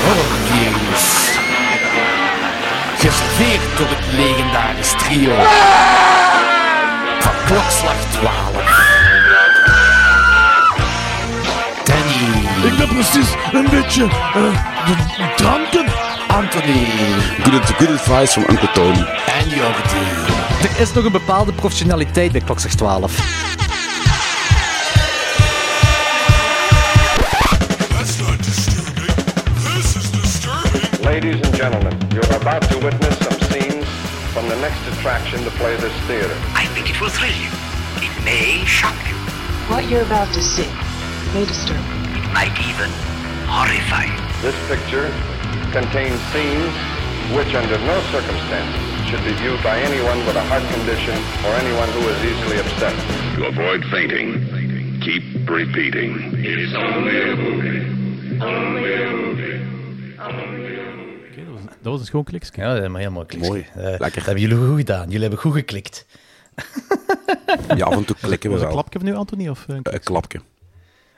games. Geserveerd door het legendarisch trio van klokslag 12. Danny, Ik ben precies een beetje eh, de- dranken. Anthony Good, good advice from Uncle Tony. en Jordi. Er is nog een bepaalde professionaliteit bij klokslag 12. Ladies and gentlemen, you're about to witness some scenes from the next attraction to play this theater. I think it will thrill you. It may shock you. What you're about to see may disturb you. It might even horrify you. This picture contains scenes which, under no circumstances, should be viewed by anyone with a heart condition or anyone who is easily upset. To avoid fainting, keep repeating. It's only a movie. Only a movie. Dat, was, een schoon klikje. Ja, dat is maar helemaal kliks. Mooi. Eh, Lekker. Dat hebben jullie goed gedaan. Jullie hebben goed geklikt. Ja, af en toe klikken we Was een wel. klapje van nu, Anthony? Of, eh, Een klapje.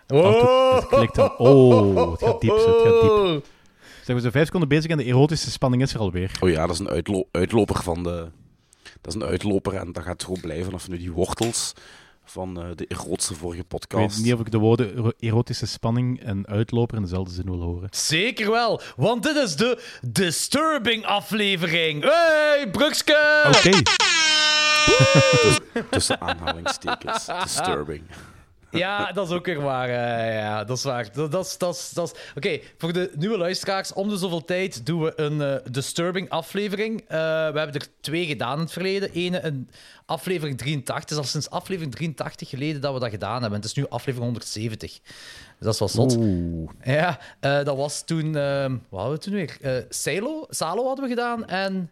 Oh, het klikt dan. Oh, het gaat diep, het gaat diep. Zijn we zo vijf seconden bezig en de erotische spanning is er alweer. Oh ja, dat is een uitlo- uitloper van de... Dat is een uitloper en dat gaat gewoon blijven vanaf nu die wortels van eh, de grootste vorige Ik podcast. weet niet of ik de woorden ero- erotische spanning en uitloper in dezelfde zin wil horen. Zeker wel, want dit is de Disturbing aflevering. Hey, Brukske! Oké, Tussen aanhalingstekens. Disturbing. Ja, dat is ook weer waar. eh, ja, dat is waar. Dat, dat dat dat is... Oké, voor de nieuwe luisteraars, om de zoveel tijd doen we een eh, Disturbing aflevering. Eh, we hebben er twee gedaan in het verleden. Ene in aflevering 83. Het is al sinds aflevering 83 geleden dat we dat gedaan hebben. Het is nu aflevering 170. Dus dat is wel zot. Oeh. Ja, dat was toen... wat hadden we toen weer? Salo, Salo hadden we gedaan en...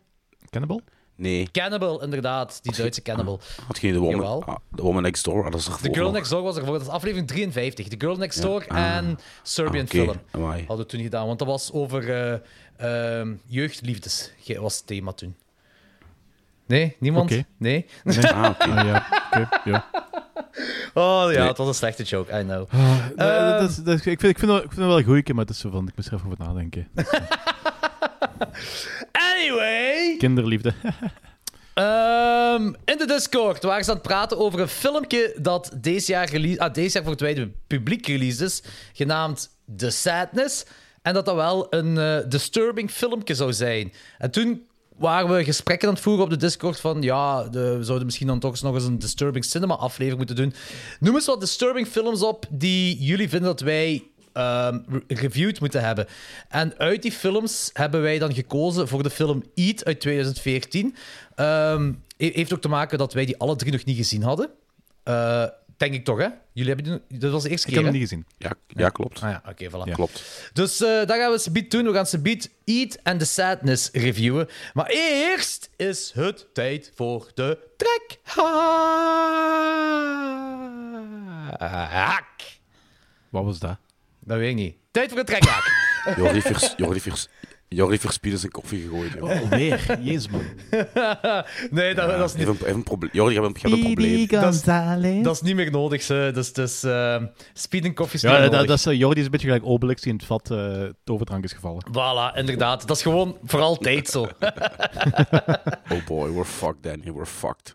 Cannibal? Nee, Cannibal, inderdaad. Die Duitse Cannibal. had geen de woman, ah, de woman Next Door. ah, dat is er The Girl Next Door was ervoor. Dat is aflevering 53. The Girl Next Door en Serbian Ah. Film Amai. hadden we toen gedaan. Want dat was over eh, ehm, jeugdliefdes. Ge- was het thema toen. Nee? Niemand? Oké. Nee? Ah. Ah ja, oké, ja. Oh ja, Nee. het was een slechte joke, I know. Eh, dat is- dat is- ik, vind, ik, vind het, ik vind wel een goeie, maar het is zo van, ik moest er even over nadenken. Anyway! Kinderliefde. Ehm, in de Discord waren ze aan het praten over een filmpje dat deze jaar, release, ah, deze jaar voor het wijde publiek released is, genaamd The Sadness. En dat dat wel een eh, disturbing filmpje zou zijn. En toen waren we gesprekken aan het voeren op de Discord van ja, de, we zouden misschien dan toch eens nog eens een Disturbing Cinema aflevering moeten doen. Noem eens wat disturbing films op die jullie vinden dat wij ehm, re- reviewed moeten hebben. En uit die films hebben wij dan gekozen voor de film Eat uit 2014. Ehm, he- heeft ook te maken dat wij die alle drie nog niet gezien hadden. Eh, denk ik toch, hè? Jullie hebben die, dat was de eerste Ik keer, heb hem niet gezien. Ja, ja, klopt. Ah ja, oké, voilà. Ja. Klopt. Dus eh dat gaan we Subiet doen. We gaan Subiet Eat and the Sadness reviewen. Maar eerst is het tijd voor de trekhaak. Wat was dat? Dat weet ik niet. Tijd voor de trekhaak. Jordi, vers, Jordi, vers, Jordi verspieden zijn koffie gegooid. joh. Alweer. Jezus, man. nee, dat, dat, is niet, Even, even een probleem. Jordi, je hebt een, je hebt een probleem. Dat is niet meer nodig. Ze. Dus, dus uh, speed en koffie is Ja, dat, dat is, eh, Jordi is een beetje gelijk Obelix die in het vat eh toverdrank is gevallen. Voilà, inderdaad. Dat is gewoon voor altijd zo. Oh boy, we're fucked, Danny. We're fucked.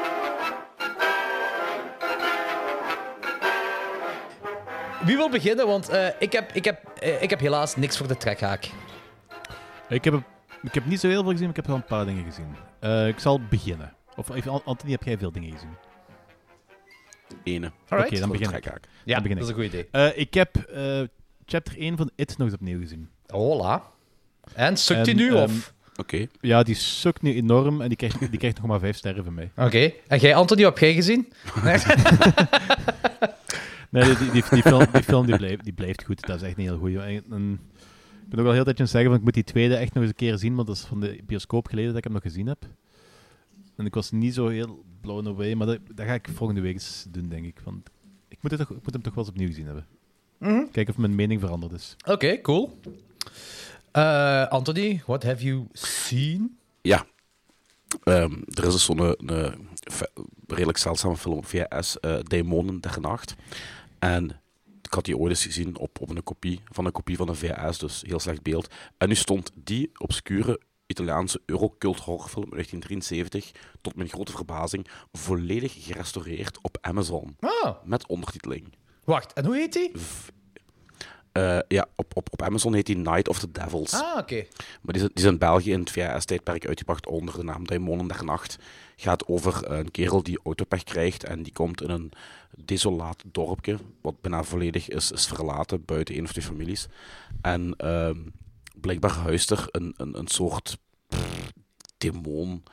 Wie wil beginnen? Want eh, ik, heb, ik, heb, eh, ik heb helaas niks voor de trekhaak. Ik heb, ik heb niet zo heel veel gezien, maar ik heb wel een paar dingen gezien. Eh, ik zal beginnen. Of even, Anthony, heb jij veel dingen gezien? Ene. Alright. Oké, dan begin ik. trekhaak. Ja, Dan begin dat is een goed idee. Eh, ik heb eh, chapter 1 van It nog eens opnieuw gezien. Hola. En sukt hij En, nu, ehm, of? Oké. Ja, die sukt nu enorm en die krijgt, die krijgt nog maar vijf sterren van mij. Oké. En jij, Anthony, wat heb jij gezien? Nee, die, die, die film, die, film die, blijft, die blijft goed. Dat is echt een heel goeie. En, en ben ook al heel tijdje aan het zeggen van ik moet die tweede echt nog eens een keer zien, want dat is van de bioscoop geleden dat ik hem nog gezien heb. En ik was niet zo heel blown away, maar dat, dat ga ik volgende week eens doen, denk ik. Want ik moet, het toch, ik moet hem toch wel eens opnieuw gezien hebben. Mhm. Kijken of mijn mening veranderd is. Oké, cool. Eh, Anthony, what have you seen? Ja. Ehm, er is dus zo'n een, een ve- redelijk zeldzame film op VHS, eh Demonen der Nacht. En ik had die ooit eens gezien op, op een kopie van een kopie van een VHS, dus heel slecht beeld. En nu stond die obscure Italiaanse Eurocult horrorfilm uit 1973, tot mijn grote verbazing, volledig gerestaureerd op Amazon. Ah. Met ondertiteling. Wacht, en hoe heet die? Eh, ja, op, op, op Amazon heet die Night of the Devils. Ah, oké. Maar die is, die is in België in het VHS-tijdperk uitgebracht onder de naam Daimonen der Nacht. Gaat over een kerel die autopech krijgt en die komt in een desolaat dorpje, wat bijna volledig is, is verlaten, buiten één of twee families. En ehm, blijkbaar huist er een, een, een soort pff, demon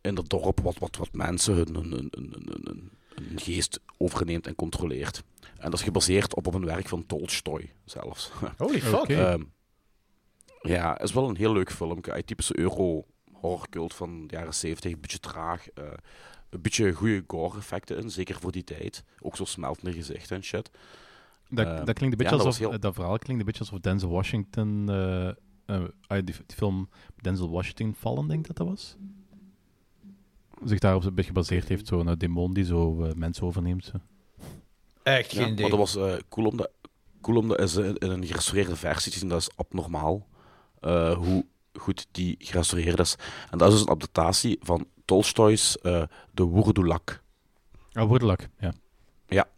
in dat dorp, wat, wat, wat mensen hun, hun, hun, hun, hun- hun- hun geest overneemt en controleert. En dat is gebaseerd op, op een werk van Tolstoy zelfs. Holy fuck. Oké. Ehm, ja, het is wel een heel leuk filmpje. Een typische euro-horrorcult van de jaren 70. Een beetje traag. eh, een beetje goede gore-effecten in, zeker voor die tijd. Ook zo smeltende gezichten en shit. Dat, Eh, dat klinkt een beetje ja, alsof, heel- dat verhaal klinkt een beetje alsof Denzel Washington, eh, eh, ah, die, die film Denzel Washington Vallen, denk ik dat dat was. Zich daarop een beetje gebaseerd heeft, zo'n demon die zo eh, mensen overneemt. Zo. Echt Ja, geen idee. Maar dat was eh, cool, om dat, cool om dat eens in, in een gerestaureerde versie te zien. Dat is abnormaal. eh, hoe goed die gerestaureerd is. En dat is dus een adaptatie van Tolstoy's eh De Woerdoelak. Ah, Woordelak, ja. Ja.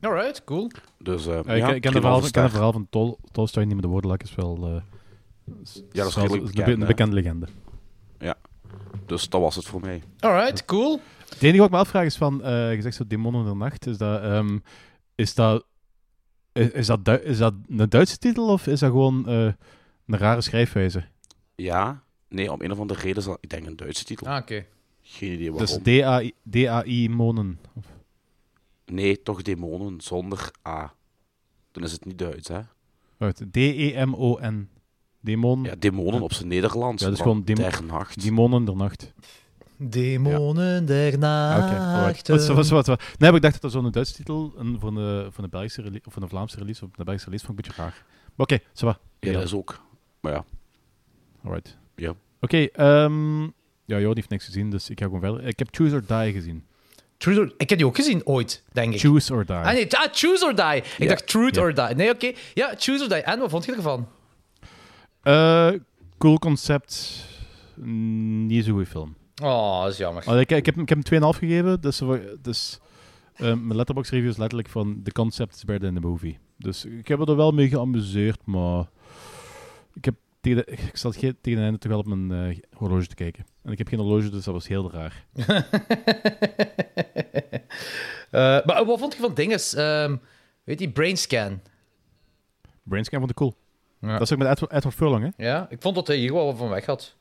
Alright, cool. Dus, eh, Eh, ja, ik, ik ken het verhaal, ik ken ster. het verhaal van Tol, Tolstoy niet, maar de Woordelak is wel... eh, s- Ja, dat is redelijk een, bekend, bekende legende. Dus dat was het voor mij. Alright, cool. Het enige wat ik me afvraag is van, eh je zegt zo Demonen der Nacht, is dat, ehm, is dat, is, is dat, Du- is dat een Duitse titel of is dat gewoon eh, een rare schrijfwijze? Ja, nee, om een of andere reden is dat, ik denk, een Duitse titel. Ah, oké. Geen idee waarom. Dus D-A-I D-A-I Monen. Of- Nee, toch demonen zonder A. Dan is het niet Duits, hè? Wacht, D-E-M-O-N. Demon. Ja, demonen op zijn Nederlands. Ja, dus van gewoon dem- der Nacht. Demonen der Nacht. Demonen der Ah, Oké, alright. nacht. Wat, wat, wat, wat. Nee, ik dacht dat dat zo'n Duitse titel een, voor, een, voor, een Belgische release, of voor een Vlaamse release of een Belgische release vond ik een beetje raar. Maar oké, ça va. Ja, dat is ook. Maar ja. Alright. Ja. Oké, ehm ja, Jordi heeft niks gezien, dus ik ga gewoon verder. Ik heb Choose or Die gezien. Truth or- ik heb die ook gezien ooit, denk ik. Choose or Die. Ah nee, ah, Choose or Die. Ik Ja. dacht Truth Ja. or Die. Nee, oké. Ja, Choose or Die. En wat vond je ervan? Eh, cool concept. Niet zo'n goede film. Oh, dat is jammer. Ik, ik, heb, ik heb hem 2,5 gegeven. Dus, we- dus eh, mijn letterbox review is letterlijk van the concept is better than the movie. Dus ik heb er wel mee geamuseerd, maar ik heb tegen de, ik zat ge- tegen het einde toch wel op mijn eh, horloge te kijken. En ik heb geen horloge, dus dat was heel raar. Eh, maar wat vond je van dinges? Ehm weet je, Brainscan. Brainscan vond ik cool. Ja. Dat is ook met Edward, Edward Furlong, hè? Ja, ik vond dat hij hier wel wat van weg had.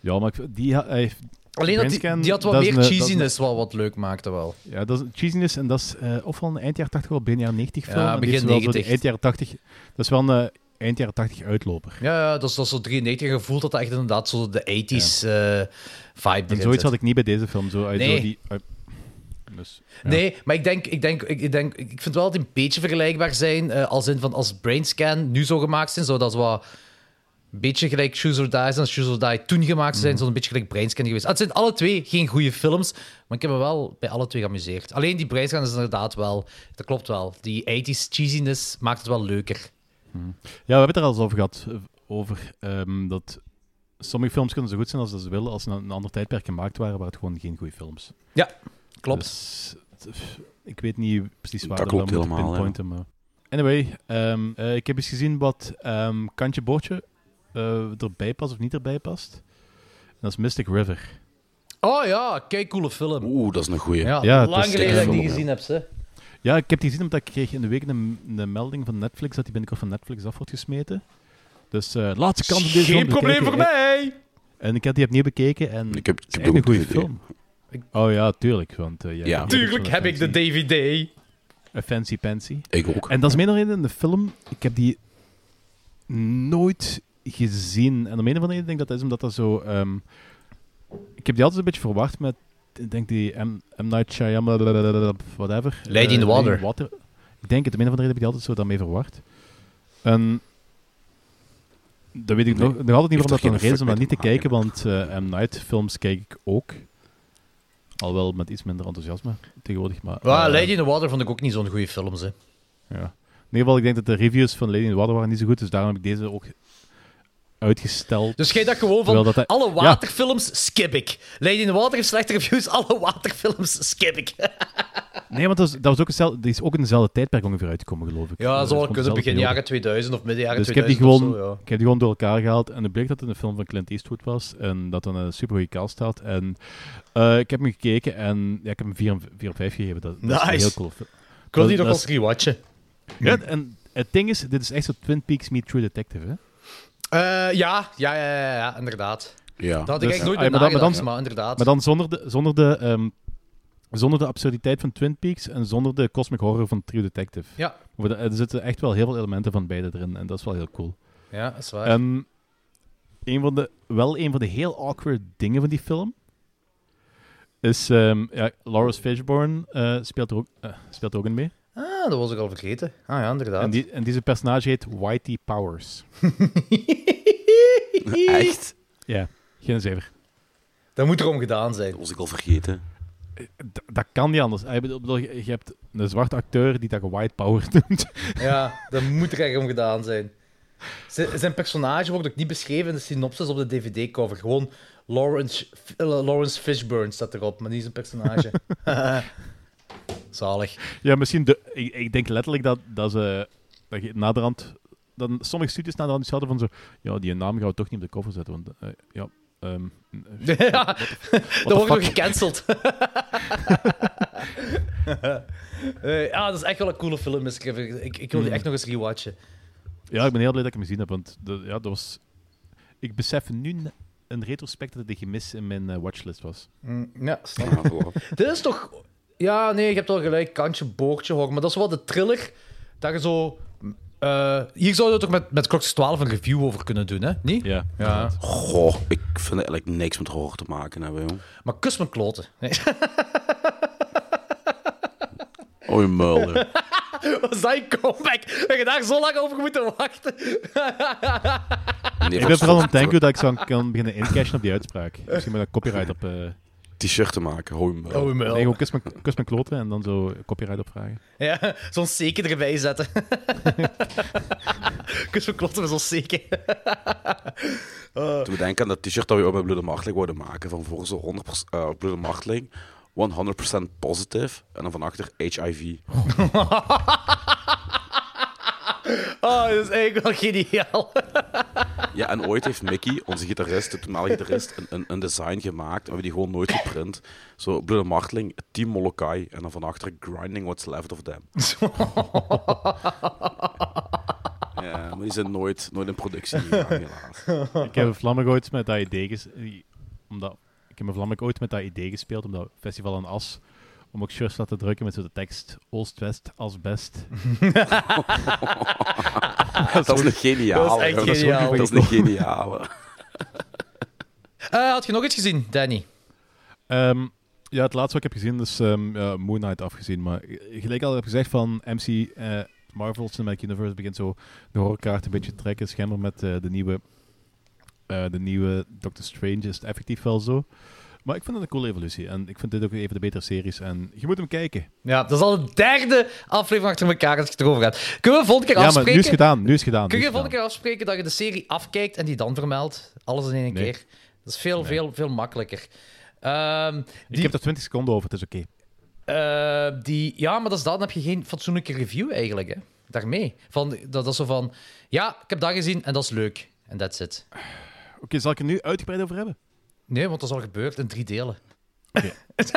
Ja, maar ik, die, hij heeft... Alleen dat die, had wat meer een- cheesiness, wel wat leuk maakte wel. Ja, dat is cheesiness en dat is eh ofwel een eind jaren 80 of begin jaren 90 film. Ja, begin is wel zo die 90. eind jaren 80. Dat is wel een eh, eind jaren 80 uitloper. Ja, ja dat is, dat is zo 93 gevoeld dat dat echt inderdaad zo de 80s eh vibe En zoiets had ik niet bij deze film. Zo, uit Nee. zo die, uit- dus, ja. Nee, maar ik denk, ik denk, ik, denk, ik vind wel dat die een beetje vergelijkbaar zijn. eh, als in van als Brainscan nu zo gemaakt zijn, zodat ze wat een beetje gelijk Choose or Die zijn, Choose or Die toen gemaakt zijn, zo een beetje gelijk Brainscan geweest. Ah, het zijn alle twee geen goede films, maar ik heb me wel bij alle twee geamuseerd. Alleen die Brainscan is inderdaad wel, dat klopt wel. Die 80s cheesiness maakt het wel leuker. Ja, we hebben het er al eens over gehad. eh, Over ehm, dat sommige films kunnen zo goed zijn als dat ze willen, als ze in een ander tijdperk gemaakt waren, waren het gewoon geen goede films. Ja, klopt. Dus, ik weet niet precies waar Dat we klopt moeten helemaal, ja. pinpointen, maar... Anyway, ehm, eh, ik heb eens gezien wat ehm, Kantje Bootje eh, erbij past of niet erbij past. En dat is Mystic River. Oh ja, kijk, coole film. Oeh, dat is een goeie. Ja, Ja, het lang is geleden dat ik die film, gezien heb, ze. Ja, ik heb die gezien omdat ik kreeg in de week een, een melding van Netflix dat die binnenkort van Netflix af wordt gesmeten. Dus eh laatste kans om deze film Geen probleem voor mij! En ik heb die opnieuw bekeken en Ik heb, ik het is heb echt ook een goede DVD. Oh ja, tuurlijk. Want, eh, jij Ja. Tuurlijk heb ik de DVD. Een fancy pansy. Ik ook. En dat is meer dan reden in de film. Ik heb die nooit gezien. En om een of andere reden denk ik dat dat is omdat dat zo... ehm, ik heb die altijd een beetje verwacht met, ik denk die M, M. Night Shyamalan, whatever. Lady in the Eh, Water. Ik denk het, om een of andere reden heb ik die altijd zo daarmee verwacht. En... Dat weet ik Nee, nog, nog altijd niet waarom dat een geen reden is om dat niet te kijken, want eh M. Night films kijk ik ook. Al wel met iets minder enthousiasme tegenwoordig, maar... Ja, eh, Lady in the Water vond ik ook niet zo'n goede films. Hè. ja. In ieder geval, ik denk dat de reviews van Lady in the Water waren niet zo goed, dus daarom heb ik deze ook uitgesteld. Dus jij dacht gewoon van, dat hij- alle Ja. waterfilms skip ik. Lady in the Water heeft slechte reviews, alle waterfilms skip ik. Nee, want dat, was, dat was ook hetzelfde, die is ook in dezelfde tijdperk ongeveer uitgekomen, geloof ik. Ja, Dat zou kunnen, begin jaren 2000 of midden jaren Dus ik heb, die 2000 gewoon, of zo, ja. ik heb die gewoon door elkaar gehaald. En het bleek dat het een film van Clint Eastwood was. En dat dan een super goede cast had. En eh, ik heb hem gekeken en ja, ik heb hem 4 4 op 5 gegeven. Dat, dat is Nice. heel cool. Ik wil die Dat- nog dat eens rewatchen. Ja, en het ding is, dit is echt zo Twin Peaks meet True Detective, hè? Eh, ja, ja, ja, ja, ja, inderdaad. Ja. Dat had ik Dus- eigenlijk nooit ah, bij maar dan- maar dan- nagedacht, maar inderdaad. Maar dan zonder de, zonder de, ehm, zonder de absurditeit van Twin Peaks en zonder de cosmic horror van True Detective. Ja. Er zitten echt wel heel veel elementen van beide erin. En dat is wel heel cool. Ja, dat is waar. En een van de, wel een van de heel awkward dingen van die film is, ehm ja, Lawrence Fishburne eh, speelt, er ook, eh, speelt er ook in mee. Ah, dat was ik al vergeten. Ah ja, inderdaad. En, die, en deze personage heet Whitey Powers. Echt? Ja, geen zever. Dat moet erom gedaan zijn. Dat was ik al vergeten. D- dat kan niet anders. Ik bedoel, bedoel, je hebt een zwarte acteur die dat White Power noemt. Ja, dat moet er echt om gedaan zijn. Z- zijn personage wordt ook niet beschreven in de synopsis op de DVD-cover. Gewoon Lawrence, eh, Lawrence Fishburne staat erop, maar niet zijn personage. Zalig. Ja, misschien. De, ik, ik denk letterlijk dat, dat ze dat je naderhand. Dat sommige studios naderhand iets hadden van zo. Ja, die naam gaan we toch niet op de cover zetten. Want eh, ja. ehm, ja, dat wordt nog gecanceld. Eh, ja, dat is echt wel een coole film. Ik, ik, ik wil die Hmm. echt nog eens rewatchen. Ja, ik ben heel blij dat ik hem gezien heb. Want de, ja, dat was. Ik besef nu n- in retrospect dat het een gemis in mijn watchlist was. Mm, ja, snap voilà. Dit is toch... Ja, nee, je hebt wel gelijk. Kantje, boordje, hoor. Maar dat is wel de thriller dat je zo... eh, hier zouden we toch met, met Klokjes 12 een review over kunnen doen, hè? Niet? Ja. Ja. Goh, ik vind eigenlijk niks met horror te maken hebben, jong. Maar kus mijn kloten. Nee. Oh, je muil, hè. Was dat je comeback? Dat je daar zo lang over moeten wachten? Nee, ik ben vooral aan het denken dat ik zo kan beginnen incashen op die uitspraak. Misschien met een copyright op. eh T-shirt te maken, hoi muil. Oh, nee, gewoon kus mijn, kus mijn kloten en dan zo copyright opvragen. Ja, zo'n seken erbij zetten. kus mijn kloten met zo'n seken. Toen we denken aan dat t-shirt dat we ook met Bloede Marteling wouden maken, van voor zo 100% eh, Bloede Marteling, 100% positive, en dan van achter HIV. Oh, dat is eigenlijk wel geniaal. Ja, en ooit heeft Mickey, onze gitarist, de toenmalige gitarist, een, een, een design gemaakt, en we hebben die gewoon nooit geprint. Zo, Bloede Marteling, Team Molokai, en dan van achter Grinding What's Left of Them. Ja, maar die zijn nooit, nooit in productie gegaan, helaas. Ik heb een Vlammen ooit met dat idee omdat Ik heb Vlammen ooit met dat idee gespeeld, omdat Festival aan As, om ook shirts te laten drukken met zo de tekst Oost-West als best. Dat is een geniale. Dat is echt joh. Dat is geniaal. Dat is een geniale. Eh, had je nog iets gezien, Danny? Ehm, ja, het laatste wat ik heb gezien is ehm, ja, Moon Knight afgezien. Maar gelijk al heb gezegd van MC eh, Marvel Cinematic Universe begint zo de horrorkaart een beetje te trekken. Schijnbaar met eh, de nieuwe eh, de nieuwe Doctor Strange is het effectief wel zo. Maar ik vind het een coole evolutie. En ik vind dit ook een van de betere series. En je moet hem kijken. Ja, dat is al de derde aflevering achter elkaar dat je het erover gaat. Kunnen we volgende keer Ja, afspreken? maar nu is het gedaan. Nu is het gedaan. Kun je volgende keer afspreken dat je de serie afkijkt en die dan vermeldt? Alles in één Nee. keer. Dat is veel, veel, veel makkelijker. Ehm, Ik heb er 20 seconden over, het is oké. eh, die, ja, maar dat is dat. Dan heb je geen fatsoenlijke review eigenlijk. Hè? Daarmee. Van, dat, dat is zo van... Ja, ik heb dat gezien en dat is leuk. En that's it. Oké, zal ik er nu uitgebreid over hebben? Nee, want dat is al gebeurd in drie delen. Oké.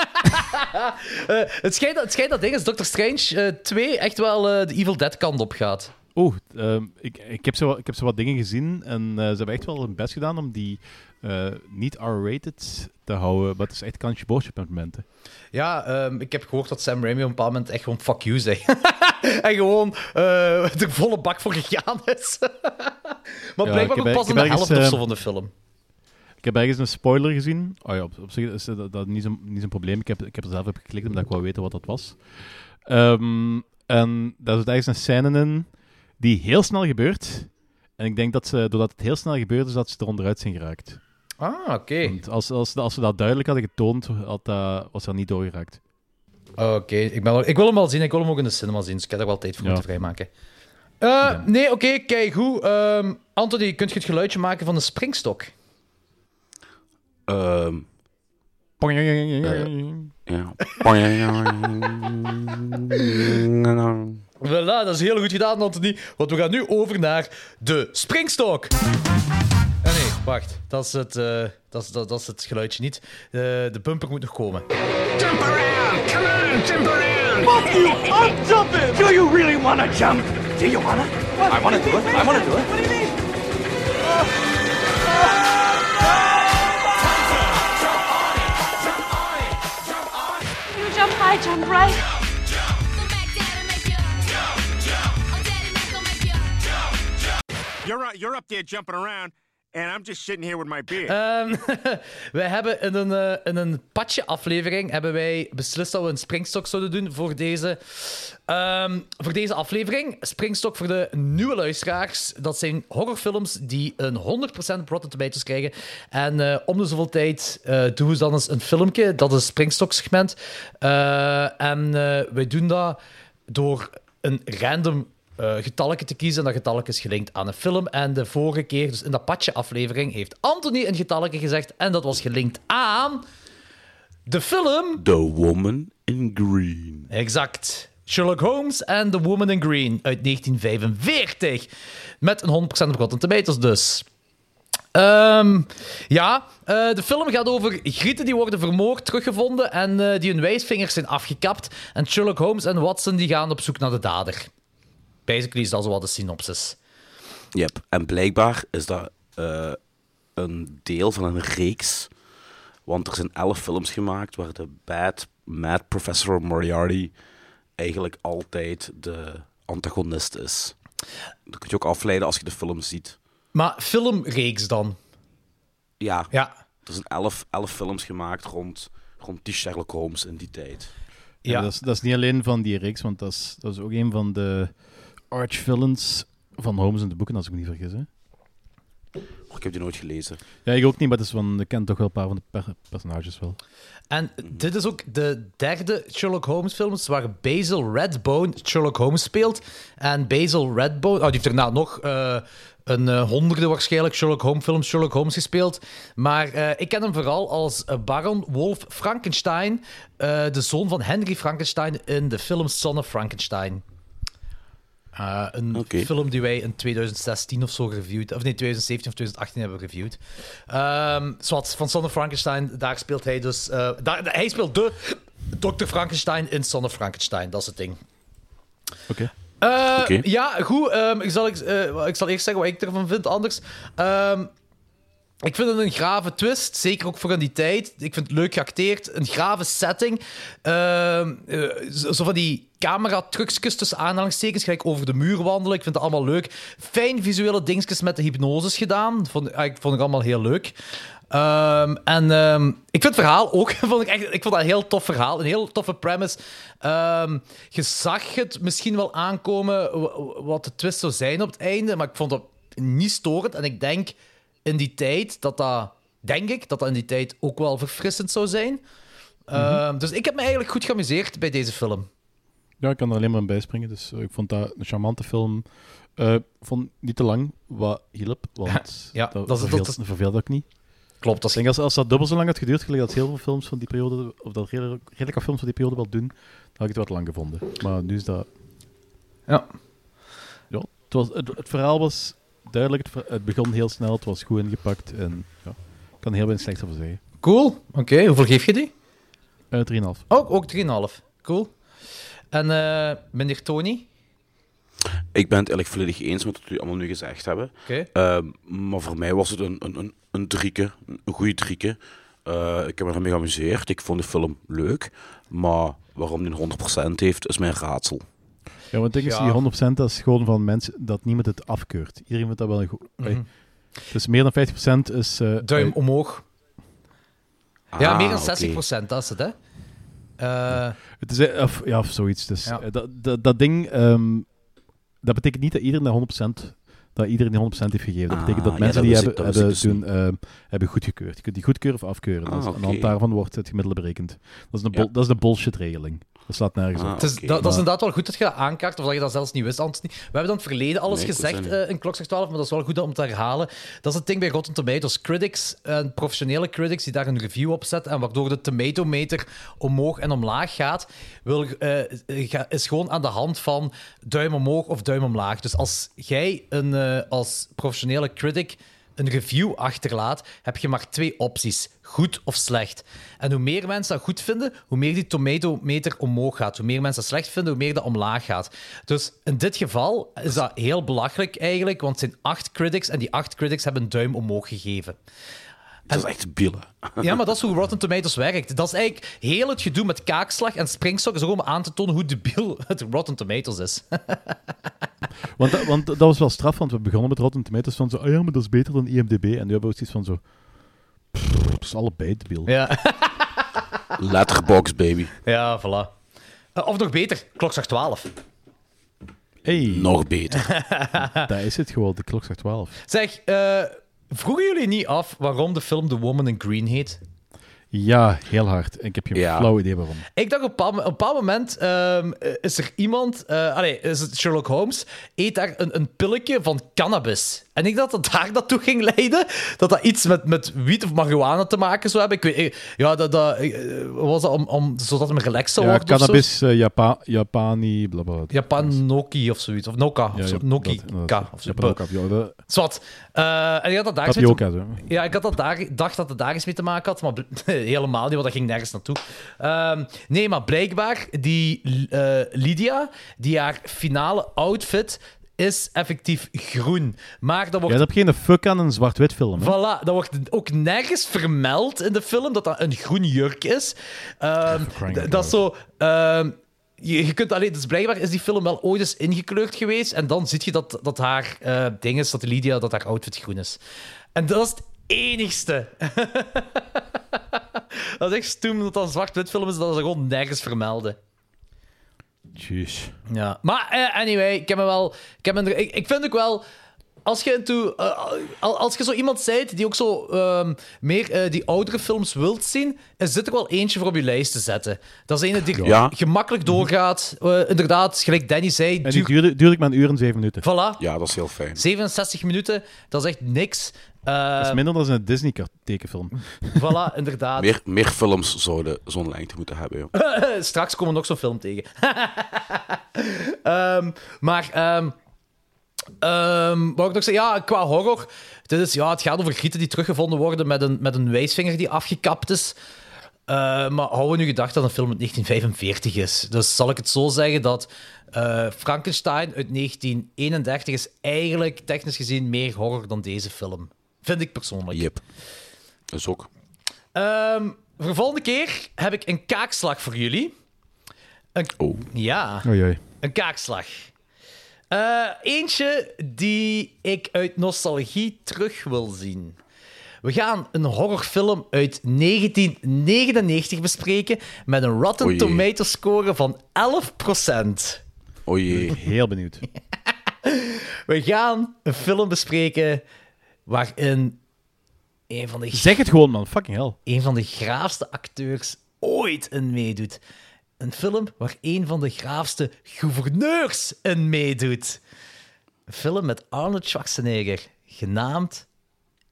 Eh, het, schijnt, dat- het schijnt dat ding is Doctor Strange eh 2 echt wel eh, de Evil Dead kant op gaat. Oeh, ehm, ik, ik, heb zo, ik heb zo wat dingen gezien en eh, ze hebben echt wel hun best gedaan om die eh, niet R-rated te houden. Maar het is echt kantje boordje op momenten. Ja, ehm, ik heb gehoord dat Sam Raimi op een bepaald moment echt gewoon fuck you zei. en gewoon eh, de volle bak voor gegaan is. Maar Ja, blijkbaar ook pas in de helft of zo eh, van de film. Ik heb ergens een spoiler gezien. Oh ja, op, op zich is dat, dat niet zo'n niet zo'n probleem. Ik heb, ik heb er zelf op geklikt omdat ik wou weten wat dat was. Ehm, en daar zit ergens een scène in die heel snel gebeurt. En ik denk dat ze, doordat het heel snel gebeurt, is dat ze er onderuit zijn geraakt. Ah, oké. Als, als, als ze dat duidelijk hadden getoond, had dat, was dat niet doorgeraakt. Oké, ik, ben wel- ik wil hem wel zien. Ik wil hem ook in de cinema zien, dus ik heb er wel tijd voor Ja. moeten vrijmaken. Eh, Nee, oké, kijk goed. Ehm, Anthony, kunt je het geluidje maken van de springstok? Ehm, ja. Voilà, dat is heel goed gedaan, Anthony. Want we gaan nu over naar de springstok. Ah, nee, wacht. Dat is het, eh, dat is, dat, dat is het geluidje niet. Eh, de bumper moet nog komen. Jump around! Come on, jump around! Fuck you! I'm jumping! Do you really want to jump? Do you want to? I want to do it. I want to do it. Jump right. You're, uh, you're up there jumping around, and I'm just sitting here with my beer. Ehm, wij hebben in een, eh, in een patje-aflevering hebben wij beslist dat we een springstok zouden doen voor deze, ehm, voor deze aflevering. Springstok voor de nieuwe luisteraars. Dat zijn horrorfilms die een 100% Rotten Tomatoes krijgen. En eh, om de zoveel tijd eh, doen we dan eens een filmpje. Dat is het Springstok-segment. Eh, en wij doen dat door een random eh getalletje te kiezen. En dat getalletje is gelinkt aan een film. En de vorige keer, dus in dat patje-aflevering, heeft Anthony een getalletje gezegd. En dat was gelinkt aan de film. The Woman in Green. Exact. Sherlock Holmes en The Woman in Green uit 1945. Met een 100% op Rotten Tomatoes dus. Ehm, ja, eh, de film gaat over grieten die worden vermoord, teruggevonden en eh, die hun wijsvingers zijn afgekapt. En Sherlock Holmes en Watson die gaan op zoek naar de dader. Basically is dat zo wat de synopsis. Yep. En blijkbaar is dat eh, een deel van een reeks. Want er zijn elf films gemaakt waar de bad, mad Professor Moriarty eigenlijk altijd de antagonist is. Dat kun je ook afleiden als je de film ziet. Maar filmreeks dan? Ja. Ja. Er zijn elf, elf films gemaakt rond, rond die Sherlock Holmes in die tijd. Ja. Dat, is, dat is niet alleen van die reeks, want dat is, dat is ook een van de arch-villains van Holmes in de boeken, als ik me niet vergis. Hè? Oh, ik heb die nooit gelezen. Ja, ik ook niet, maar dat is van, ik ken toch wel een paar van de per- personages wel. En dit is ook de derde Sherlock Holmes film waar Basil Redbone Sherlock Holmes speelt. En Basil Redbone, oh, die heeft daarna nog eh, een eh, honderde waarschijnlijk Sherlock Holmes films Sherlock Holmes gespeeld. Maar eh, ik ken hem vooral als Baron Wolf Frankenstein, eh, de zoon van Henry Frankenstein in de film Son of Frankenstein. Uh, een film die wij in 2016 of zo gereviewd, of nee, 2017 of 2018 hebben gereviewd. Ehm zwart, van Son of Frankenstein, daar speelt hij dus. eh, daar, hij speelt de Dr. Frankenstein in Son of Frankenstein, dat is het ding. Oké. Eh, Oké. Ja, goed. ehm, ik, zal, eh, ik zal eerst zeggen wat ik ervan vind, anders. Ehm, ik vind het een grave twist, zeker ook voor in die tijd. Ik vind het leuk geacteerd, een grave setting. Ehm, eh, zo van die camera-trucjes tussen aanhalingstekens, gelijk over de muur wandelen. Ik vind het allemaal leuk. Fijn visuele dingetjes met de hypnoses gedaan. Vond, ah, ik vond het allemaal heel leuk. Ehm, en ehm, ik vind het verhaal ook, vond ik, echt, ik vond dat een heel tof verhaal, een heel toffe premise. Je zag het misschien wel aankomen wa- wat de twist zou zijn op het einde, maar ik vond het niet storend. En ik denk in die tijd dat dat, denk ik, dat dat in die tijd ook wel verfrissend zou zijn. Ehm, Dus ik heb me eigenlijk goed geamuseerd bij deze film. Ja, ik kan er alleen maar aan bijspringen. Dus eh, ik vond dat een charmante film. Ik vond niet te lang, wat hielp. Want Ja, dat, dat is- verveelt, dat ook niet. Klopt, dat Ik denk als, als dat dubbel zo lang had geduurd, gelijk dat heel veel films van die periode, of dat redelijk, redelijke films van die periode wel doen, dan had ik het wat lang gevonden. Maar nu is dat... Ja. Ja, het, was, het, het verhaal was duidelijk, het, het begon heel snel, het was goed ingepakt en ja, ik kan er heel weinig slechts over zeggen. Cool. Oké, hoeveel geef je die? Eh 3,5. Ook, ook 3,5. Cool. En eh, meneer Tony? Ik ben het eigenlijk volledig eens met wat jullie allemaal nu gezegd hebben. Oké. Ehm, maar voor mij was het een, een, een, een drieke, een goede drieke. Eh, ik heb me ermee geamuseerd. Ik vond de film leuk. Maar waarom die een 100% heeft, is mijn raadsel. Ja, want ik denk is die 100% dat is gewoon van mensen dat niemand het afkeurt. Iedereen vindt dat wel een goed. Mhm. Dus meer dan 50% is. eh, Duim eh, omhoog. ja, Ah, meer dan oké. 60%, dat is het, hè? Eh, Het is, of, ja, of zoiets. Dus, Ja. dat, dat, dat ding, ehm, dat betekent niet dat iedereen dat 100%, dat iedereen die 100% heeft gegeven. Dat Ah, betekent dat ja, mensen dat die hebben, dat hebben, dus doen, ehm, hebben goedgekeurd. Je kunt die goedkeuren of afkeuren. Ah, Dus Aan de hand daarvan wordt het gemiddelde berekend. Dat is een, Ja. dat is de bullshit-regeling. Dat slaat nergens Ah, op. oké. dat, dat is inderdaad wel goed dat je dat aankaart, of dat je dat zelfs niet wist, Anthony. We hebben dan het verleden alles Nee, gezegd eh, in Klokslag 12, maar dat is wel goed om te herhalen. Dat is het ding bij Rotten Tomatoes. Critics, eh, professionele critics die daar een review op zetten, en waardoor de tomatometer omhoog en omlaag gaat, wil, eh, is gewoon aan de hand van duim omhoog of duim omlaag. Dus als jij een, eh, als professionele critic een review achterlaat, heb je maar twee opties: goed of slecht. En hoe meer mensen dat goed vinden, hoe meer die tomatometer omhoog gaat. Hoe meer mensen dat slecht vinden, hoe meer dat omlaag gaat. Dus in dit geval is dat heel belachelijk eigenlijk, want het zijn acht critics en die acht critics hebben een duim omhoog gegeven. Dat is echt billen. Ja, maar dat is hoe Rotten Tomatoes werkt. Dat is eigenlijk heel het gedoe met kaakslag en springstok, is om aan te tonen hoe debiel het Rotten Tomatoes is. Want, dat- want dat was wel straf, want we begonnen met Rotten Tomatoes van zo, ah ja, maar dat is beter dan IMDb. En nu hebben we ook zoiets van zo, pff, het is allebei debiel. Ja, Letterbox, baby. ja voilà. Eh, of nog beter, klokslag 12. Hey, Nog beter. daar is het gewoon, de klok zegt 12. Zeg, eh, vroegen jullie niet af waarom de film The Woman in Green heet? Ja, heel hard. Ik heb geen Ja. flauw idee waarom. Ik dacht op een bepaald, op een bepaald moment ehm, is er iemand, eh allee, is het Sherlock Holmes, eet daar een, een pilletje van cannabis. En ik dacht dat daar dat toe ging leiden, dat dat iets met, met wiet of marihuana te maken zou hebben. Ik weet, ik- ja, dat, dat eh, was dat om, om, zodat hem relaxed zou Ja, worden cannabis, eh, Japa Japani, blablabla. Japanoki of zoiets, of Noka, Ja, of zo, Noki. Ka, of Zwat. Eh, en ik had dat daar te-. Ja, ik had dat daar, dacht dat het daar iets mee te maken had, maar helemaal niet, want dat ging nergens naartoe. Ehm, nee, maar blijkbaar, die eh, Lydia, die haar finale outfit is effectief groen. Maar dat Jij wordt, hebt geen fuck aan een zwart-wit film, hè? voilà, dat wordt ook nergens vermeld in de film dat dat een groen jurk is. Ehm, dat is zo... ehm, je, je kunt alleen, dus blijkbaar is die film wel ooit eens ingekleurd geweest. En dan zie je dat, dat haar eh, ding is, dat Lydia, dat haar outfit groen is. En dat is het enigste. dat is echt stoem dat dat een zwart-wit film is, dat ze gewoon nergens vermelden. Jeez. Ja. Maar eh, anyway, ik heb me wel. Ik, heb me, ik, ik vind ook wel. Als je, into, eh, al- als je zo iemand bent die ook zo ehm, meer eh, die oudere films wilt zien, is dit er wel eentje voor op je lijst te zetten. Dat is een die Ja. gemakkelijk doorgaat. Inderdaad, gelijk Danny zei. En die duur- duurde, duurde ik maar een uur en zeven minuten. Voilà, Ja, dat is heel fijn. 67 minuten, dat is echt niks. Eh, Dat is minder dan een Disney-tekenfilm. voilà, inderdaad. Meer, meer films zouden zo'n lengte moeten hebben. joh. Straks komen we nog zo'n film tegen. Ehm, maar, ehm ehm, wou ik nog zeggen, ja, qua horror. Dit is, ja, het gaat over grieten die teruggevonden worden met een, met een wijsvinger die afgekapt is. Eh, maar houden we nu gedacht dat een film uit 1945 is. Dus zal ik het zo zeggen dat eh, Frankenstein uit 1931 is eigenlijk technisch gezien meer horror dan deze film. Vind ik persoonlijk. Yep. Dus ook. Ehm, voor de volgende keer heb ik een kaakslag voor jullie. Een, Oh. Ja, Oei, oei. een kaakslag. Eh, eentje die ik uit nostalgie terug wil zien. We gaan een horrorfilm uit 1999 bespreken met een Rotten Oei. Tomatoes score van 11%. O jee. Heel benieuwd. We gaan een film bespreken waarin een van de Zeg het gewoon, man. Fucking hell. een van de graafste acteurs ooit in meedoet. Een film waar een van de graafste gouverneurs in meedoet. Een film met Arnold Schwarzenegger, genaamd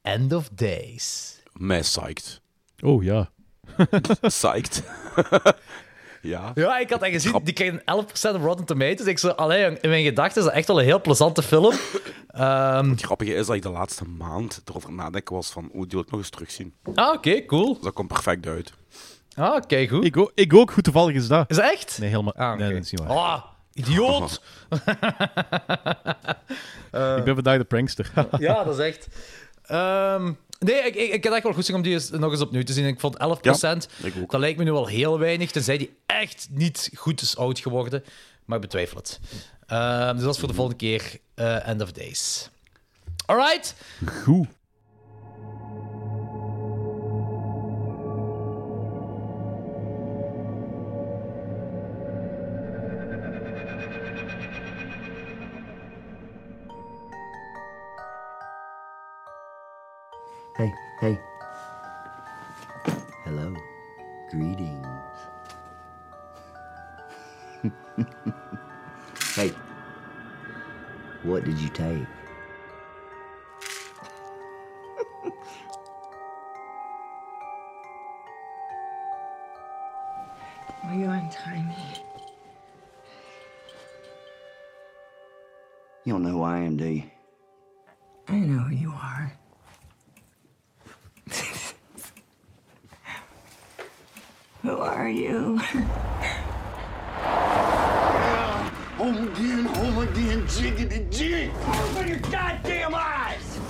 End of Days. Mij psyched. Oh, ja. Psyched. ja. Ja, ik had dat gezien. Die kreeg een 11% op Rotten Tomatoes. Ik zo, allee, in mijn gedachten is dat echt wel een heel plezante film. Ehm, Het grappige is dat ik de laatste maand erover nadenken was van, hoe die wil ik nog eens terugzien. ah, oké, cool. Dus dat komt perfect uit. Ah, oké, goed. Ik, ook- ik ook. Goed toevallig is dat. Is dat echt? Nee, helemaal. Ah, oké. Nee, dat is niet waar. Ah, idioot. ik ben vandaag de prankster. Ja, dat is echt. Ehm, nee, ik, ik, ik echt wel goed zin om die eens, nog eens opnieuw te zien. Ik vond 11%, ik ook. dat lijkt me nu wel heel weinig, tenzij die echt niet goed is oud geworden. Maar ik betwijfel het. Ehm, dus dat is voor de volgende keer eh, End of Days. Alright. Goed. Hey, hey. Hello. Greetings. hey. What did you take? Are you untie me? You don't know who I am, do you? I know who you are. Who are you? Home again, home again, jiggity jig. Open your goddamn eyes!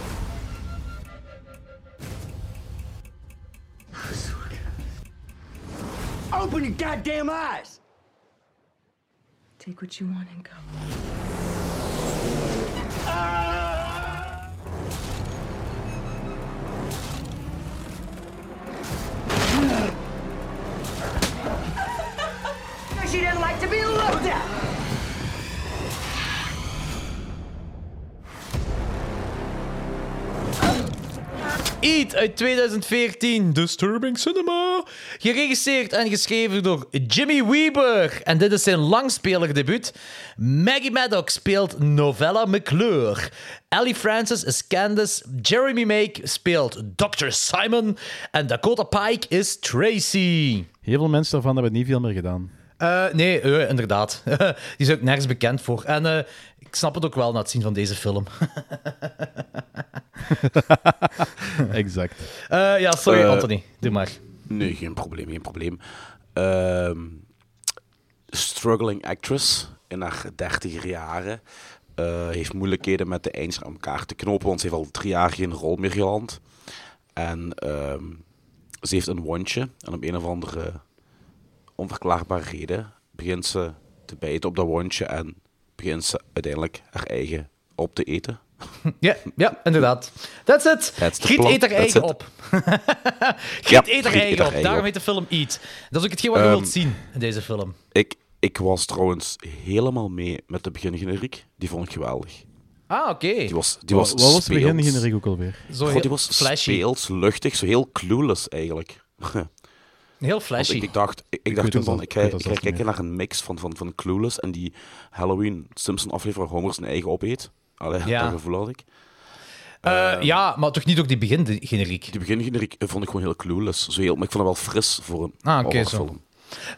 Open your goddamn eyes! Take what you want and go. She to be looked at! Eat uit 2014, Disturbing Cinema. Geregisseerd en geschreven door Jimmy Weber. En dit is zijn langspelerdebuut. Maggie Maddox speelt Novella McClure. Ellie Francis is Candace. Jeremy Make speelt Dr. Simon. En Dakota Pike is Tracy. Heel veel mensen daarvan hebben niet veel meer gedaan. Eh, nee, eh, inderdaad. Die is ook nergens bekend voor. En eh, ik snap het ook wel na het zien van deze film. exact. Ja, sorry, Anthony. Doe maar. Nee, geen probleem, geen probleem. Ehm, struggling actress in haar dertiger jaren. heeft moeilijkheden met de eindjes aan elkaar te knopen, want ze heeft al drie jaar geen rol meer geland. En ehm, ze heeft een wondje. En op een of andere onverklaarbare reden begint ze te bijten op dat wondje en begint ze uiteindelijk haar eigen op te eten. Ja, ja, inderdaad. That's it. That's Griet plot. eet er That's eigen op. Ja, Griet eet er Griet eet eigen haar op. eigen Daarom op. heet de film Eat. Dat is ook hetgeen wat je Ehm, wilt zien in deze film. Ik, ik was trouwens helemaal mee met de begingeneriek. Die vond ik geweldig. Ah, oké. Die was, die was Wat was de begingeneriek ook alweer? Zo die was flashy. speels, luchtig, zo heel clueless eigenlijk. Heel Want flashy. ik, ik dacht, ik, dacht toen van, ik niet kijken naar een mix van, van, van Clueless en die Halloween Simpson aflevering waar Homer zijn eigen opeet. Allee, Ja. dat gevoel had ik. Eh, ja, maar toch niet ook die begingeneriek. Die begingeneriek vond ik gewoon heel clueless. Zo heel, maar ik vond het wel fris voor een Ah, oké, horrorfilm.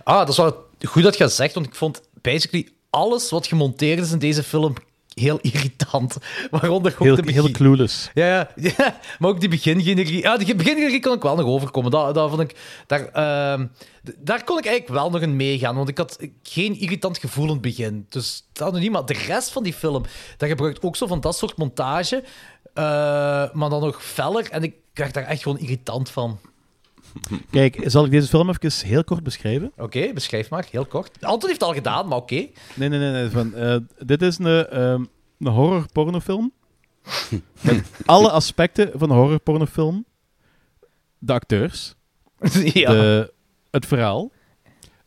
Ah, dat is wel goed dat je dat zegt, want ik vond basically alles wat gemonteerd is in deze film heel irritant. Waaronder ook Heel, de begin... heel clueless. Ja, ja, ja, maar ook die begingeneriek. Ja, die begingeneriek kon ik wel nog overkomen. Dat, dat vond ik, daar, ehm, daar kon ik eigenlijk wel nog in meegaan, want ik had geen irritant gevoel in het begin. Dus dat nog niet, maar de rest van die film, dat gebruikt ook zo van dat soort montage, eh, maar dan nog feller. En ik werd daar echt gewoon irritant van. Kijk, zal ik deze film even heel kort beschrijven? Oké, beschrijf maar, heel kort. Anton heeft het al gedaan, maar oké. Nee, nee, nee. nee van, eh, dit is een, ehm, een horror-pornofilm. Met alle aspecten van een horror-pornofilm. De acteurs. Ja. De, het verhaal.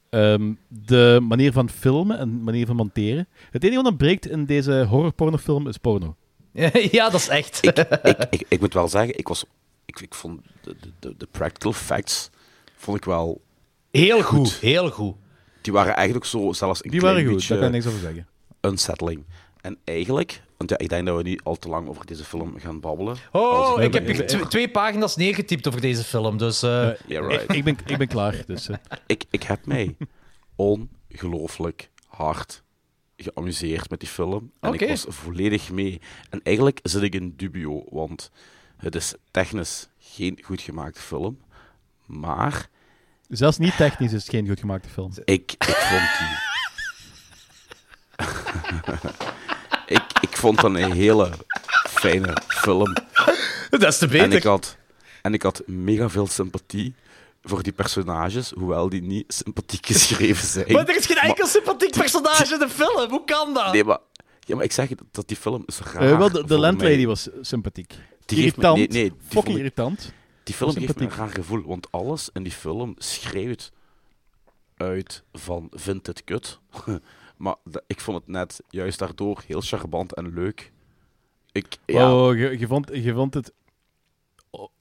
ehm, de manier van filmen en manier van monteren. Het enige wat ontbreekt in deze horror-pornofilm is porno. ja, dat is echt. ik, ik, ik, ik moet wel zeggen, ik, was, ik, ik vond de, de, de practical facts vond ik wel Heel goed, heel goed. Die waren eigenlijk zo zelfs een Die klein waren goed, beetje daar kan ik niks over zeggen. unsettling. En eigenlijk, want ja, ik denk dat we niet al te lang over deze film gaan babbelen. Oh, ik heb hier tw- twee pagina's neergetypt over deze film, dus... Yeah, right. Ik, ik ben, ik ben klaar. Dus, eh. ik, ik heb mij ongelooflijk hard geamuseerd met die film. En ik was volledig mee. En eigenlijk zit ik in dubio, want het is technisch geen goed gemaakte film. Maar Zelfs niet technisch is het geen goed gemaakte film. ik, ik vond die... ik, ik vond dat een hele fijne film. Dat is te En beter. ik had, en ik had mega veel sympathie voor die personages, hoewel die niet sympathiek geschreven zijn. Maar er is geen Maar- enkel sympathiek personage in de film. Hoe kan dat? Nee, maar, ja, maar ik zeg dat, dat die film is raar. Eh, wel, de, landlady mij. was sympathiek. Die geeft me- irritant. nee, nee, die fucking vond ik- irritant. Die film geeft me een raar gevoel, want alles in die film schreeuwt uit van vind het kut. maar ik vond het net juist daardoor heel charmant en leuk. Ik, ja, Oh, je, je, vond, je vond het...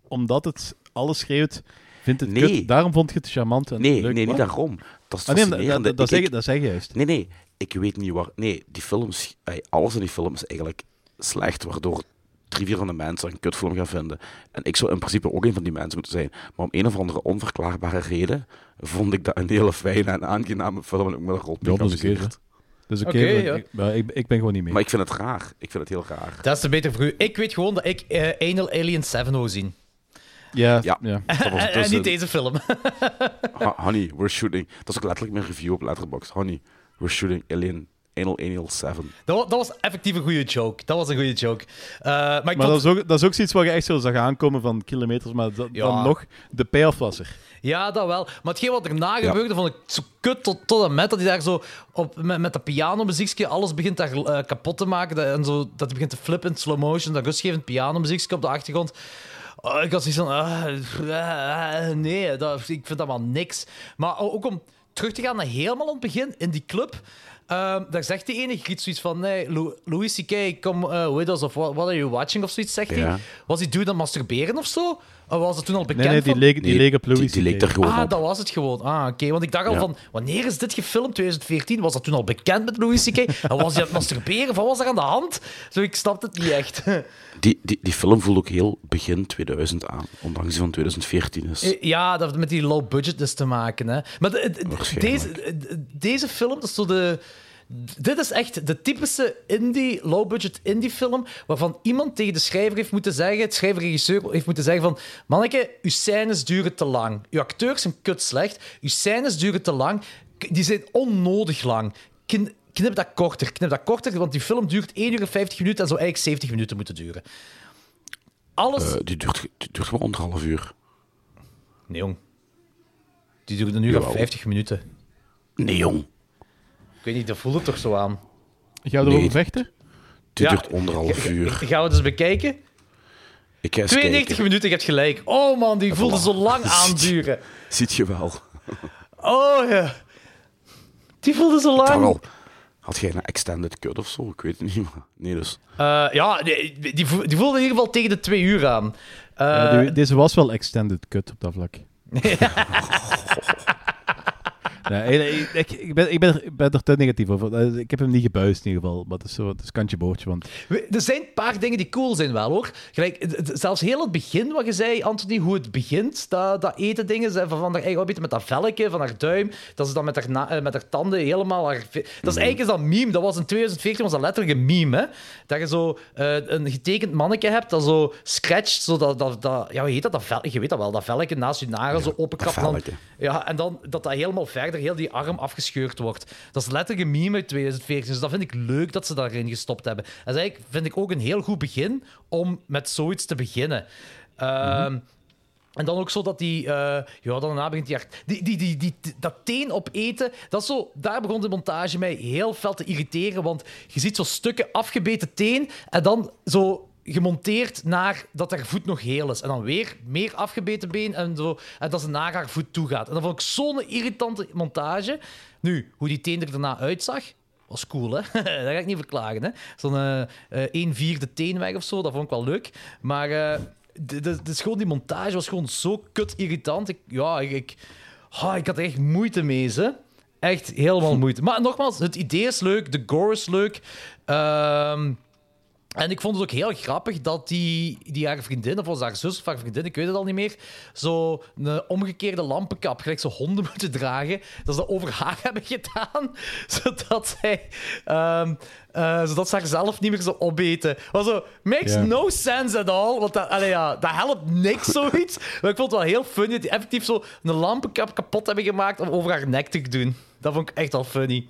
Omdat het alles schreeuwt, vindt het Nee. kut. Daarom vond je het charmant en nee, leuk. nee, niet Wat? daarom. Dat is Ah, nee, dat, zeg, ik- dat zeg je juist. Nee, nee, ik weet niet waar. Nee, die films, alles in die film is eigenlijk slecht, waardoor drie, vier van de mensen een kutfilm gaan vinden. En ik zou in principe ook een van die mensen moeten zijn. Maar om een of andere onverklaarbare reden vond ik dat een hele fijne en aangename film en ook met een rol Ja, dat is oké. maar ja. ik, maar ik, ik ben gewoon niet mee. Maar ik vind het raar. Ik vind het heel raar. Dat is te beter voor u. Ik weet gewoon dat ik eh Anal Alien 7 wil zien. ja, Ja. En, dus niet deze film. Honey, we're shooting. Dat is ook letterlijk mijn review op Letterboxd. Honey, we're shooting Alien, Anal Anal 7. Dat, wa- dat was effectief een goede joke. Dat was een goede joke. Eh, maar ik Maar vond- dat is, ook, dat is ook zoiets wat je echt zo zag aankomen van kilometers, maar dat, Ja. dan nog, de payoff was er. Ja, dat wel. Maar hetgeen wat erna Ja. gebeurde, vond ik zo kut tot, tot en met dat hij daar zo op, met, met dat pianomuziekje alles begint daar eh, kapot te maken. Dat, en zo, dat hij begint te flippen in slow motion. Dat rustgevend pianomuziekje op de achtergrond. Oh, ik had zoiets van... ah, nee, dat, ik vind dat maar niks. Maar ook om terug te gaan naar helemaal aan het begin, in die club... ehm, daar zegt die ene iets zoiets van... Nee, Lou- Louis C.K., come uh, with us, of what, what are you watching, of zoiets, zegt Ja. hij. Was die dude aan masturberen of zo? Of was het toen al bekend Nee, nee, die van- leek, die Nee, leek op die- Louis die leek er gewoon Ah, op. dat was het gewoon. Ah, oké. Want ik dacht al Ja. van, wanneer is dit gefilmd? 2014? Was dat toen al bekend met Louis C.K.? En was hij aan het masturberen? Wat was er aan de hand? Zo, ik snapte het niet echt. Die, die, die film voelt ook heel begin 2000 aan, ondanks die van 2014 is. Eh, Ja, dat heeft met die low budget dus te maken. Hè. Maar de- de- Waarschijnlijk. deze, de- deze film, dat is zo de... Dit is echt de typische indie, low-budget indie-film, waarvan iemand tegen de schrijver heeft moeten zeggen, het schrijver-regisseur heeft moeten zeggen van manneke, uw scènes duren te lang. Uw acteurs zijn kut slecht, uw scènes duren te lang. Die zijn onnodig lang. Kn- Knip dat korter, knip dat korter, want die film duurt 1 uur en 50 minuten en zou eigenlijk 70 minuten moeten duren. Alles... Eh, die, duurt, die duurt gewoon anderhalf uur. Nee, jong. Die duurt een uur en Jawel. 50 minuten. Nee, jong. Ik weet niet, dat voelt het toch zo aan. Gaan we Nee. erover vechten? Die Ja. duurt anderhalf uur. Gaan we het eens bekijken? Ik ga eens 92 kijken. minuten, je hebt gelijk. Oh man, die voelde zo lang aanduren. Ziet je wel. Oh ja. Die voelde zo lang. Had jij een extended cut of zo? Ik weet het niet. Maar... Nee, dus. Eh, ja, die, die, vo- die voelde in ieder geval tegen de twee uur aan. Eh, Ja, die- deze was wel extended cut op dat vlak. Nee, ik, ik, ik, ben, ik, ben er, ik ben er te negatief over. Eh, Ik heb hem niet gebuist in ieder geval, maar het is, zo, het is kantje boordje. Want Er zijn een paar dingen die cool zijn wel, hoor. Gelijk, zelfs heel het begin wat je zei, Anthony, hoe het begint, dat, dat eten dingen, van, van haar eigen met dat velkje, van haar duim, dat ze dan met haar, na- eh, met haar tanden helemaal... Haar, dat is eigenlijk is dat meme. Dat was in 2014 was dat letterlijk een meme, hè. Dat je zo eh, een getekend manneke hebt, dat zo scratcht, zo dat, dat, dat... Ja, hoe heet dat? dat vel, je weet dat wel, dat velkje naast je nagel zo openkapt. en dan- velkje. Ja, en dan dat dat helemaal verder, heel die arm afgescheurd wordt. Dat is letterlijk een meme uit 2014. Dus dat vind ik leuk dat ze daarin gestopt hebben. En dat eigenlijk, vind ik ook een heel goed begin om met zoiets te beginnen. Ehm, En dan ook zo dat die... eh, ja, dan daarna begint die, die, die, die, die... Dat teen op eten, dat zo... Daar begon de montage mij heel fel te irriteren, want je ziet zo stukken afgebeten teen en dan zo gemonteerd naar dat haar voet nog heel is. En dan weer meer afgebeten been en, zo, dat ze naar haar voet toe gaat. En dat vond ik zo'n irritante montage. Nu, hoe die teen er daarna uitzag, was cool, hè? dat ga ik niet verklagen, hè? Zo'n eh, eh, 1 vierde teen weg of zo, dat vond ik wel leuk. Maar eh, de, de, de, gewoon die montage was gewoon zo kut irritant. Ik, ja, ik, ik, ah, ik had er echt moeite mee, ze. Echt helemaal moeite. Maar nogmaals, het idee is leuk, de gore is leuk. Ehm, en ik vond het ook heel grappig dat die, die haar vriendin, of was haar zus of haar vriendin, ik weet het al niet meer, zo een omgekeerde lampenkap, gelijk zo honden moeten dragen, dat ze dat over haar hebben gedaan, zodat zij, ehm, eh, zodat ze haar zelf niet meer zo opeten. Maar zo, makes no sense at all, want dat, allee, ja, dat helpt niks, zoiets. Maar ik vond het wel heel funny dat die effectief zo een lampenkap kapot hebben gemaakt om over haar nek te doen. Dat vond ik echt wel funny.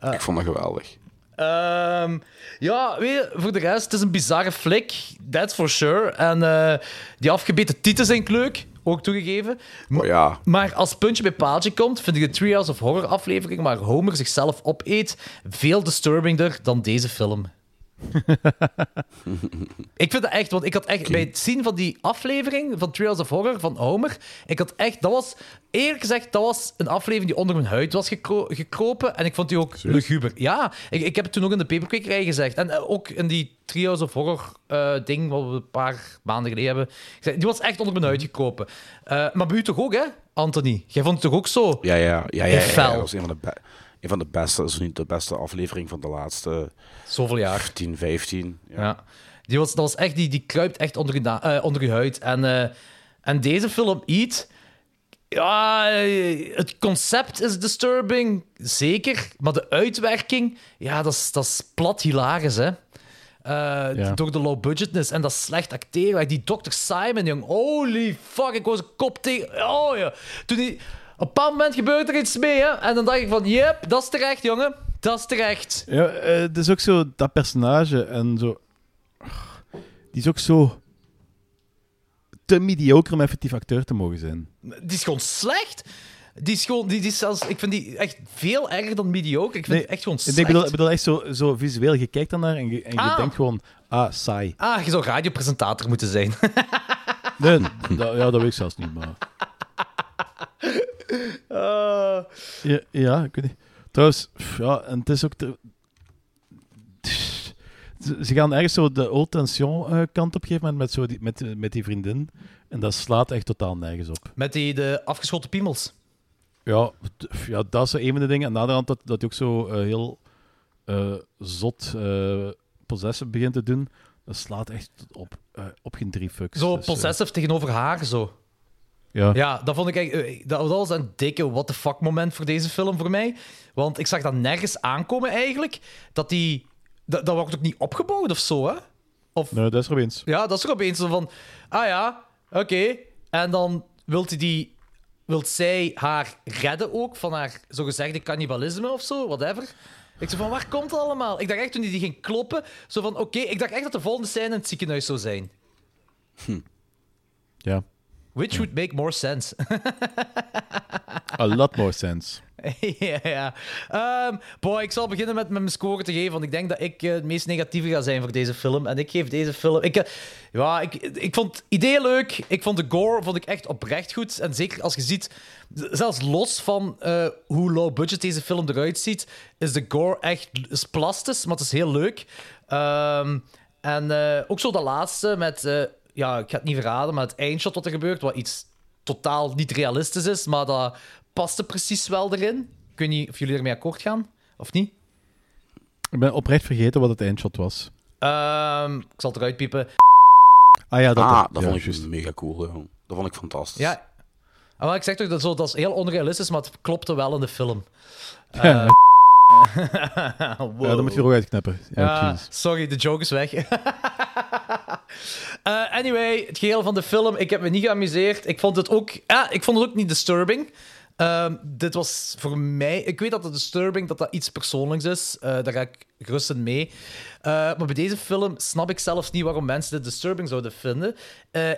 ik vond dat geweldig. Ehm, ja, weet je, voor de rest, het is een bizarre flik, that's for sure. En eh, die afgebeten tieten zijn leuk. ook toegegeven. Oh ja. Maar als puntje bij paaltje komt, vind ik de Treehouse of Horror aflevering waar Homer zichzelf opeet veel disturbingder dan deze film. ik vind dat echt, want ik had echt bij het zien van die aflevering van Trails of Horror van Homer, ik had echt, dat was eerlijk gezegd, dat was een aflevering die onder mijn huid was gekro- gekropen en ik vond die ook luguber. Ja, ik, ik heb het toen ook in de paperkwekerij gezegd en eh, ook in die Trios of Horror eh, ding wat we een paar maanden geleden hebben. Die was echt onder mijn huid gekropen. Eh, maar bij u toch ook, hè, Anthony? Jij vond het toch ook zo? Ja, ja, ja. ja, ja, ja, Fel. dat was een van de, een van de beste, is niet de beste aflevering van de laatste Zoveel jaar. 10, 15. Ja. Ja. Die, was, dat was echt, die, die kruipt echt onder je, na- eh, onder je huid. En, eh, en deze film, Eat... Ja, het concept is disturbing, zeker. Maar de uitwerking, ja, dat is, dat is plat hilarisch, hè. Eh, Ja. Door de low budgetness en dat slecht acteren. Die Dr. Simon, jong. Holy fuck, ik was een kop tegen... Oh, ja. Toen die... Op een bepaald moment gebeurt er iets mee, hè. En dan dacht ik van, yep, dat is terecht, jongen. Dat is terecht. Ja, eh, het is ook zo, dat personage en zo... Die is ook zo... Te mediocre om effectief acteur te mogen zijn. Die is gewoon slecht. Die is gewoon, die, die is zelfs, ik vind die echt veel erger dan mediocre. Ik vind die echt gewoon ik slecht. bedoel, ik bedoel echt zo, zo visueel. Je kijkt dan naar en je, en je Ah. denkt gewoon... Ah, saai. Ah, je zou radiopresentator moeten zijn. Nee, dat, ja, dat weet ik zelfs niet, maar... Ja, ja, ik weet niet. Trouwens, ja, en het is ook... Ze gaan ergens zo de old tension eh, kant op geven met, zo die, met, met die vriendin. En dat slaat echt totaal nergens op. Met die de afgeschoten piemels. Ja, ja, dat is een van de dingen. En aan de andere hand dat, dat hij ook zo eh, heel eh, zot eh possessive begint te doen. Dat slaat echt op, op geen drie fucks. Zo Dus, possessive tegenover haar, zo. Ja. Ja, dat vond ik echt... eh, Dat was een dikke what the fuck moment voor deze film voor mij. Want ik zag dat nergens aankomen eigenlijk. Dat die... Dat, dat wordt ook niet opgebouwd of zo, hè? Of... Nee, dat is er opeens. Ja, dat is er opeens zo van... Ah ja, oké. En dan wilt, hij die, wilt zij haar redden ook van haar zogezegde cannibalisme of zo, whatever. Ik zei van, waar komt dat allemaal? Ik dacht echt toen hij die ging kloppen, zo van, oké, ik dacht echt dat de volgende scène in het ziekenhuis zou zijn. Ja. Which would make more sense. A lot more sense. ja, ja. Ehm, boy, ik zal beginnen met, met mijn score te geven, want ik denk dat ik eh, het meest negatieve ga zijn voor deze film. En ik geef deze film... Ik, eh, ja, ik, ik vond het idee leuk. Ik vond de gore vond ik echt oprecht goed. En zeker als je ziet, zelfs los van eh, hoe low budget deze film eruit ziet, is de gore echt is plastisch, maar het is heel leuk. Ehm, en ook zo de laatste met... eh, ja, ik ga het niet verraden, maar het eindshot wat er gebeurt, wat iets totaal niet realistisch is, maar dat paste precies wel erin. Ik weet niet of jullie ermee akkoord gaan, of niet? Ik ben oprecht vergeten wat het eindshot was. Ehm, ik zal het eruit piepen. Ah ja, dat, ah, dat, dat ja, vond ik juist. mega cool. Dat vond ik fantastisch. Ja. Ah, maar ik zeg toch, dat, zo, dat is heel onrealistisch, maar het klopte wel in de film. Ja. Eh, Ja, dan moet je er ook uitknippen. Ja, jezus. sorry, de joke is weg. Eh, anyway, het geheel van de film, ik heb me niet geamuseerd. Ik vond het ook, ja, ik vond het ook niet disturbing. Ehm, dit was voor mij... Ik weet dat het disturbing dat dat iets persoonlijks is. Eh, daar ga ik gerust in mee. Eh, maar bij deze film snap ik zelfs niet waarom mensen dit disturbing zouden vinden.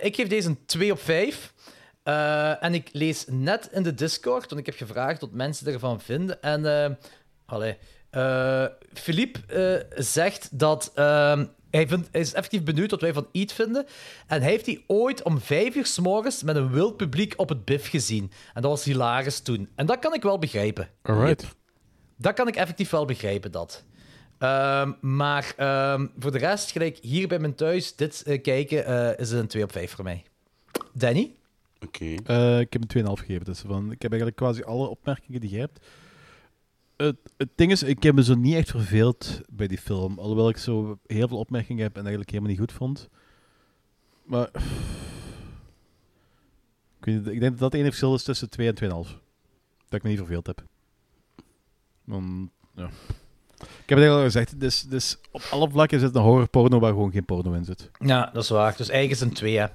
Ik geef deze een 2 op 5. Eh, en ik lees net in de Discord, want ik heb gevraagd wat mensen ervan vinden. En allee, Philippe zegt dat ehm, hij, vindt, hij is effectief benieuwd wat wij van Eat vinden. En hij heeft die ooit om vijf uur s morgens met een wild publiek op het BIF gezien. En dat was hilarisch toen. En dat kan ik wel begrijpen. Alright. Dat kan ik effectief wel begrijpen, dat. Ehm, maar ehm, voor de rest, gelijk hier bij mijn thuis, dit eh, kijken, eh, is het een 2 op 5 voor mij. Danny? Oké. Eh, ik heb een 2,5 gegeven. Dus van, ik heb eigenlijk quasi alle opmerkingen die je hebt. Het, het ding is, ik heb me zo niet echt verveeld bij die film. Alhoewel ik zo heel veel opmerkingen heb en eigenlijk helemaal niet goed vond. Maar... Ik, weet niet, ik denk dat dat het enige verschil is tussen 2 en 2,5. Dat ik me niet verveeld heb. Dan, ja. Ik heb het eigenlijk al gezegd, dus, dus op alle vlakken zit een horror porno waar gewoon geen porno in zit. Ja, dat is waar. Dus eigenlijk is het een 2, hè.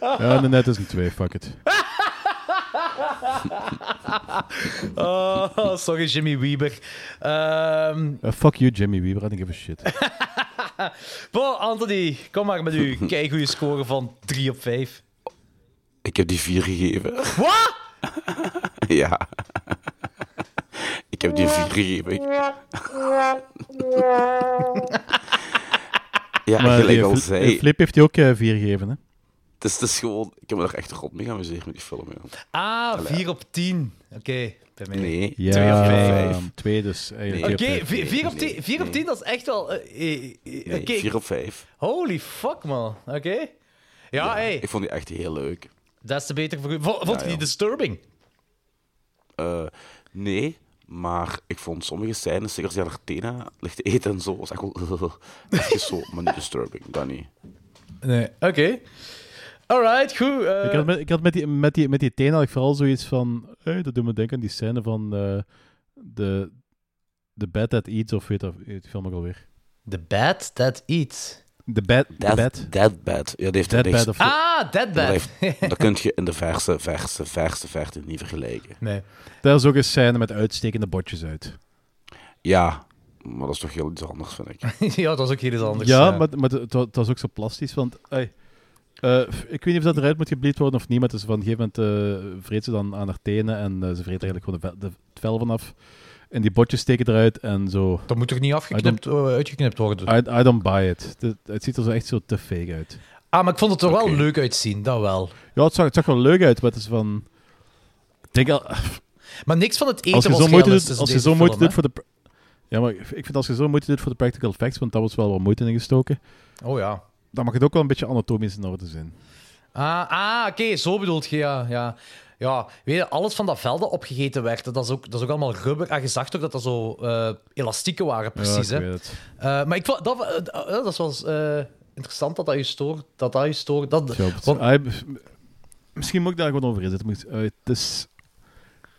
Ja, ja net is een 2, fuck it. oh, sorry, Jimmy Weber. Ehm, Uh, fuck you, Jimmy Weaver, I don't give a shit. Bon, Anthony, kom maar met uw keigoede score van 3 op 5. Ik heb die 4 gegeven. Wat? ja. Ik heb die 4 gegeven. Ja, maar gelijk die al zei. Flip heeft hij ook eh, vier gegeven, hè? Het is, het is gewoon... Ik heb me er echt rot mee geamuseerd met die film. Ja. Ah, 4 op 10. Oké, bij mij. Nee, Ja, 2 op 5. twee dus. eigenlijk Oké, twee op vijf. 4 op 10 4 op 10, dat is echt wel... Nee, oké. 4 op 5. Holy fuck, man. Oké. Ja, hey, Ik vond die echt heel leuk. dat is te beter voor u. Vond je die ja. disturbing? Eh, nee, maar ik vond sommige scènes, zeker als hij naar Tena ligt te eten en zo, was echt wel... echt zo, maar niet disturbing, dat niet. Nee. Oké. Alright, goed. eh, Ik had, met, ik had met, die, met, die, met die tenen had ik vooral zoiets van... Hey, dat doet me denken aan die scène van eh, de, de Bad That Eats, of weet, dat, die film ook alweer. The Bad That Eats. The Bad... The Dead, bad. dead Bad. Ja, die heeft Dead niks- Bad of... Ah, Dead dat, Bad. heeft- dat kun je in de verse, verse, verse verte niet vergelijken. nee. Daar is ook een scène met uitstekende botjes uit. Ja, maar dat is toch heel iets anders, vind ik. ja, dat was ook heel iets anders. ja, maar, maar het, wa- het was ook zo plastisch, want... ey, eh, ik weet niet of dat eruit moet geblied worden of niet, maar het is van een gegeven moment eh vreet ze dan aan haar tenen en eh, ze vreet eigenlijk gewoon de, het vel vanaf. En die botjes steken eruit en zo. Dat moet toch niet afgeknipt, eh, uitgeknipt worden? I, I don't buy it. Het, het ziet er zo echt zo te fake uit. Ah, maar ik vond het er wel leuk uitzien, dat wel. Ja, het zag, het zag wel leuk uit, maar het is van... Ik denk al, Maar niks van het eten als je was zo moeite doet, als je zo moeite doet voor de... Ja, maar ik vind als je zo moeite doet voor de practical effects, want dat was wel wat moeite in gestoken, hè? Oh ja. Dan mag het ook wel een beetje anatomisch in orde zijn. Ah, ah oké, zo bedoelt je, ja. ja. Ja, weet je, alles van dat vel dat opgegeten werd, dat is ook, dat is ook allemaal rubber. En je zag toch dat dat zo eh elastieken waren, precies. ja, ik hè? weet het. Eh, maar ik vond dat, eh, dat was interessant dat dat je stoort. Dat dat je stoort. Dat, Ja, het- want- ah, misschien moet ik daar gewoon over inzetten. het is,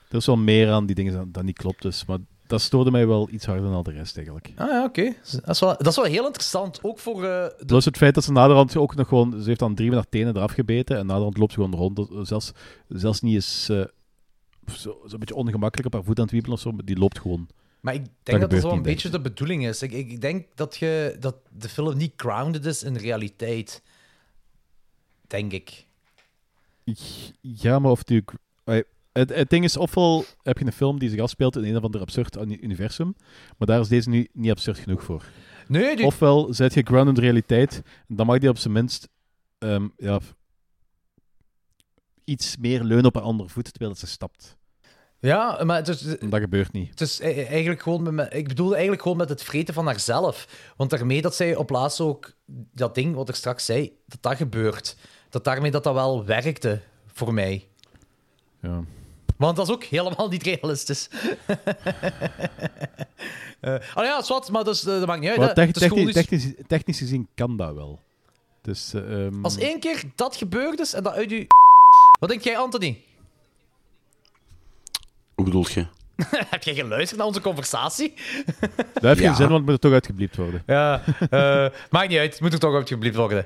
er is wel meer aan die dingen dat niet klopt, dus, maar dat stoorde mij wel iets harder dan al de rest eigenlijk. Ah ja, oké. Dat, is wel- dat is wel heel interessant. Ook voor... eh, de- Plus het feit dat ze naderhand ook nog gewoon... Ze heeft dan drie met haar tenen eraf gebeten en naderhand loopt ze gewoon rond. Zelfs, zelfs niet eens eh, zo, zo een beetje ongemakkelijk op haar voet aan het wiebelen of zo, maar die loopt gewoon. Maar ik denk Dat dat gebeurt wel een niet, denk beetje de bedoeling is. Ik, ik denk dat, je, dat de film niet grounded is in realiteit. Denk ik. Ja, maar of die... Het, het ding is, ofwel heb je een film die zich afspeelt in een of ander absurd uni- universum, maar daar is deze nu niet absurd genoeg voor. Nee, die... Ofwel zet je grounded in realiteit, dan mag die op zijn minst ehm, ja, iets meer leunen op een andere voet terwijl ze stapt. Ja, maar het is, dat gebeurt niet. het is e- eigenlijk gewoon... Met- ik bedoel eigenlijk gewoon met het vreten van haarzelf. Want daarmee dat zij op laatst ook... Dat ding wat ik straks zei, dat dat gebeurt. Dat daarmee dat dat wel werkte voor mij. Ja. Want dat is ook helemaal niet realistisch. Eh oh ja, zwart, maar dus, eh, dat maakt niet uit. Is technisch, technisch, technisch gezien kan dat wel. Dus, eh, ehm, Als één keer dat gebeurd is en dat uit je... Wat denk jij, Anthony? Hoe bedoel je? Heb jij geluisterd naar onze conversatie? dat heeft Ja. geen zin, want het moet er toch uitgebliept worden. Ja, eh, maakt niet uit. Het moet er toch uitgeblieft worden.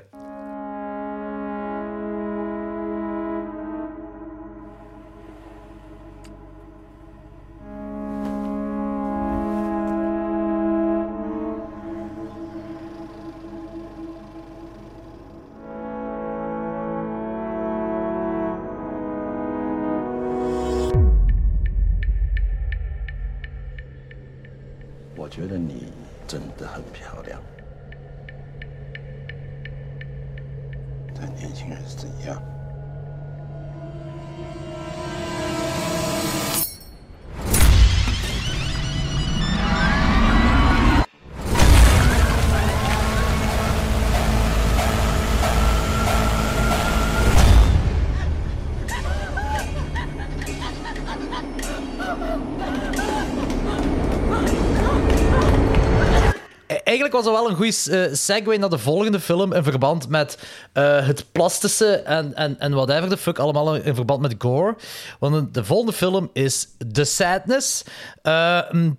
Was wel een goede segue naar de volgende film in verband met eh, het plastische en, en, en whatever the fuck allemaal in verband met gore. Want de volgende film is The Sadness. Eh, mm,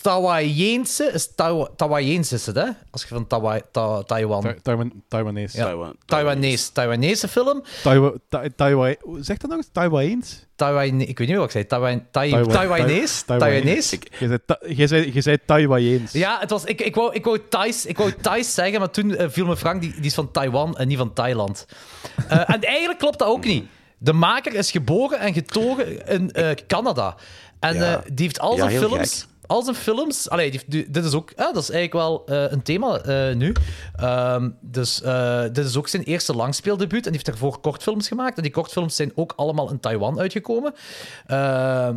Taiwanese is Taiwa- Taiwanese is het, hè? Als je van Tawa- Ta- Taiwan... Tai- Taiwan, Taiwanese. Ja, Taiwan- Taiwanese. Taiwanese film. Taiwa, Tai- Taiwa, hoe zegt dat nog eens? Taiwanees? Taiwan, ik weet niet meer wat ik zei. Taiwan, Tai- Taiwa- Taiwanese? Tai- Taiwanese? Je zei, ta- je zei, je zei Taiwanees. Ja, het was, ik, ik, wou, ik, wou Thais, ik wou Thais zeggen, maar toen eh, viel me Frank, die, die is van Taiwan en niet van Thailand. Eh, en eigenlijk klopt dat ook niet. De maker is geboren en getogen in eh, Canada. En Ja. eh, die heeft al Ja, zijn heel films... gek. Al zijn films... Allee, die dit is ook... dat is eigenlijk wel eh, een thema eh, nu. Ehm, dus eh, dit is ook zijn eerste langspeeldebuut. En die heeft daarvoor kortfilms gemaakt. En die kortfilms zijn ook allemaal in Taiwan uitgekomen. Ehm,